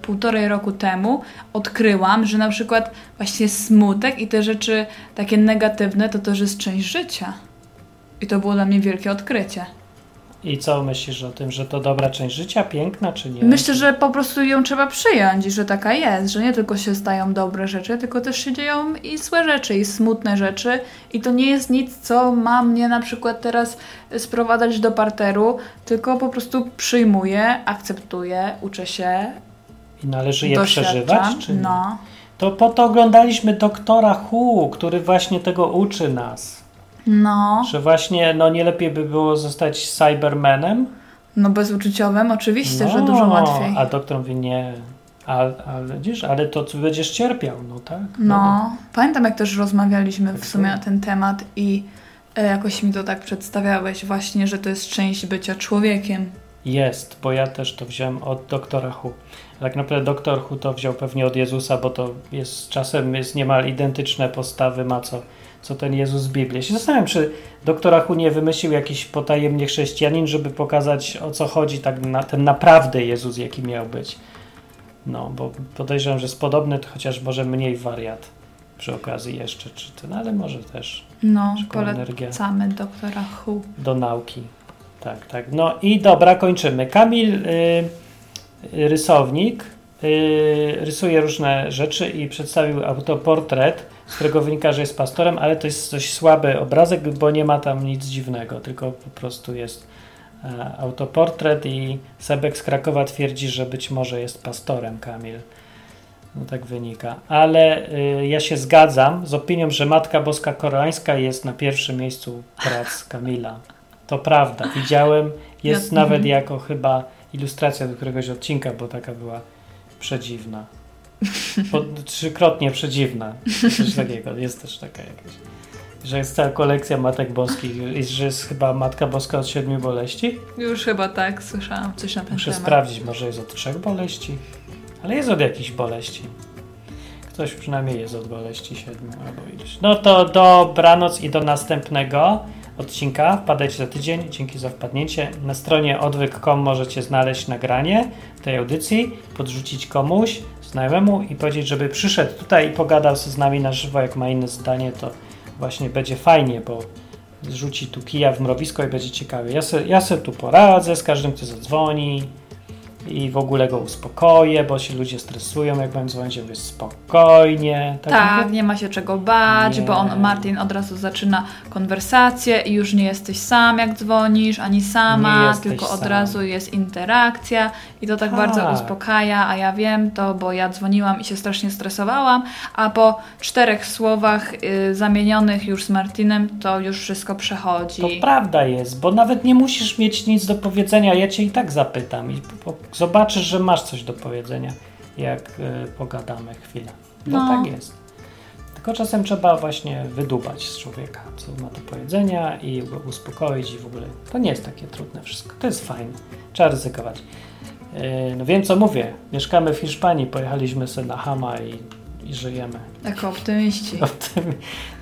półtorej roku temu, odkryłam, że na przykład właśnie smutek i te rzeczy takie negatywne to też jest część życia. I to było dla mnie wielkie odkrycie. I co myślisz o tym, że to dobra część życia, piękna czy nie? Myślę, że po prostu ją trzeba przyjąć i że taka jest, że nie tylko się zdają dobre rzeczy, tylko też się dzieją i złe rzeczy, i smutne rzeczy. I to nie jest nic, co ma mnie na przykład teraz sprowadzać do parteru, tylko po prostu przyjmuję, akceptuję, uczę się. I należy je doświadczam. przeżywać, czy nie? No. To po to oglądaliśmy doktora Hu, który właśnie tego uczy nas. No, Że właśnie no nie lepiej by było zostać Cybermanem? no bezuczuciowym oczywiście, no, że dużo łatwiej. A doktor mówi nie. Ale, ale widzisz, ale to co będziesz cierpiał, no tak? No, pamiętam jak też rozmawialiśmy w sumie na ten temat i e, jakoś mi to tak przedstawiałeś właśnie, że to jest część bycia człowiekiem. Jest, bo ja też to wziąłem od doktora Hu. Tak naprawdę doktor Hu to wziął pewnie od Jezusa, bo to jest czasem jest niemal identyczne postawy ma co, co ten Jezus z Biblii. Ja się zastanawiam, czy doktora Hu nie wymyślił jakiś potajemnie chrześcijanin, żeby pokazać o co chodzi tak na, ten naprawdę Jezus, jaki miał być. No, bo podejrzewam, że jest podobny, to chociaż może mniej wariat przy okazji jeszcze, czy ten, ale może też No, polecamy doktora Hu. do nauki. Tak, tak. No i dobra, kończymy. Kamil, y, rysownik, y, rysuje różne rzeczy i przedstawił autoportret, z którego wynika, że jest pastorem, ale to jest dość słaby obrazek, bo nie ma tam nic dziwnego, tylko po prostu jest e, autoportret i Sebek z Krakowa twierdzi, że być może jest pastorem Kamil. No tak wynika. Ale y, ja się zgadzam z opinią, że Matka Boska Koreańska jest na pierwszym miejscu prac Kamila. To prawda. Widziałem, jest Ja- nawet mhm. jako chyba ilustracja do któregoś odcinka, bo taka była przedziwna. Po, trzykrotnie przedziwna. Coś takiego. Jest też taka jakaś. Że jest cała kolekcja Matek Boskich że jest chyba Matka Boska od siedmiu boleści. Już chyba tak, słyszałam coś na ten Muszę temat. sprawdzić, może jest od trzech boleści, ale jest od jakichś boleści. Ktoś przynajmniej jest od boleści siedmiu albo ileś. No to dobranoc i do następnego odcinka. Wpadajcie za tydzień. Dzięki za wpadnięcie. Na stronie odwyk.com możecie znaleźć nagranie tej audycji, podrzucić komuś znajomemu i powiedzieć, żeby przyszedł tutaj i pogadał z nami na żywo. Jak ma inne zdanie, to właśnie będzie fajnie, bo zrzuci tu kija w mrowisko i będzie ciekawie. Ja se, ja se tu poradzę z każdym, kto zadzwoni i w ogóle go uspokoję, bo się ludzie stresują, jak będę dzwonić, mówię spokojnie. Tak, mówię? nie ma się czego bać, Nie. bo on, Martin od razu zaczyna konwersację i już nie jesteś sam jak dzwonisz, ani sama, tylko od sam. razu jest interakcja i to tak Tak. bardzo uspokaja, a ja wiem to, bo ja dzwoniłam i się strasznie stresowałam, a po czterech słowach y, zamienionych już z Martinem to już wszystko przechodzi. To prawda jest, bo nawet nie musisz mieć nic do powiedzenia, ja cię i tak zapytam i po, po, zobaczysz, że masz coś do powiedzenia, jak y, pogadamy chwilę. Bo No. tak jest. Tylko czasem trzeba właśnie wydubać z człowieka, co ma do powiedzenia i go uspokoić i w ogóle. To nie jest takie trudne wszystko. To jest fajne. Trzeba ryzykować. Yy, no wiem, co mówię. Mieszkamy w Hiszpanii, pojechaliśmy sobie na Hama i, i żyjemy. Jako optymiści. O tym-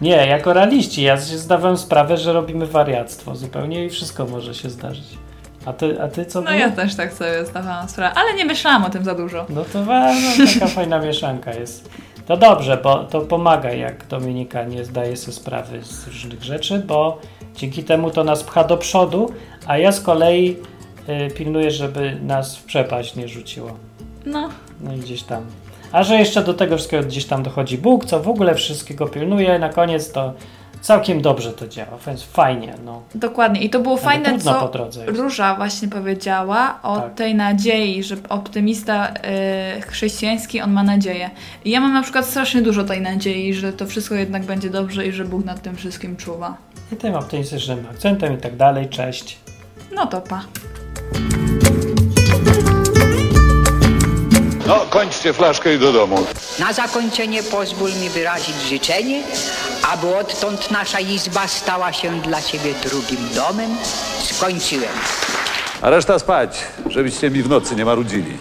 Nie, jako realiści. Ja się zdawałem sprawę, że robimy wariactwo zupełnie i wszystko może się zdarzyć. A ty, a ty co No było? ja też tak sobie zdawałam sprawę, ale nie myślałam o tym za dużo. No to no, taka fajna mieszanka jest. To dobrze, bo to pomaga, jak Dominika nie zdaje sobie sprawy z różnych rzeczy, bo dzięki temu to nas pcha do przodu, a ja z kolei y, pilnuję, żeby nas w przepaść nie rzuciło. No, No i gdzieś tam. A że jeszcze do tego wszystkiego gdzieś tam dochodzi Bóg, co w ogóle wszystkiego pilnuje, na koniec to całkiem dobrze to działa, więc fajnie, no. Dokładnie. I to było Ale fajne, co. Róża właśnie powiedziała o Tak. tej nadziei, że optymista y, chrześcijański, on ma nadzieję. I ja mam na przykład strasznie dużo tej nadziei, że to wszystko jednak będzie dobrze i że Bóg nad tym wszystkim czuwa. I tym optymistycznym akcentem i tak dalej, cześć. No to pa. No, kończcie flaszkę i do domu. Na zakończenie pozwól mi wyrazić życzenie, aby odtąd nasza izba stała się dla Ciebie drugim domem. Skończyłem. A reszta spać, żebyście mi w nocy nie marudzili.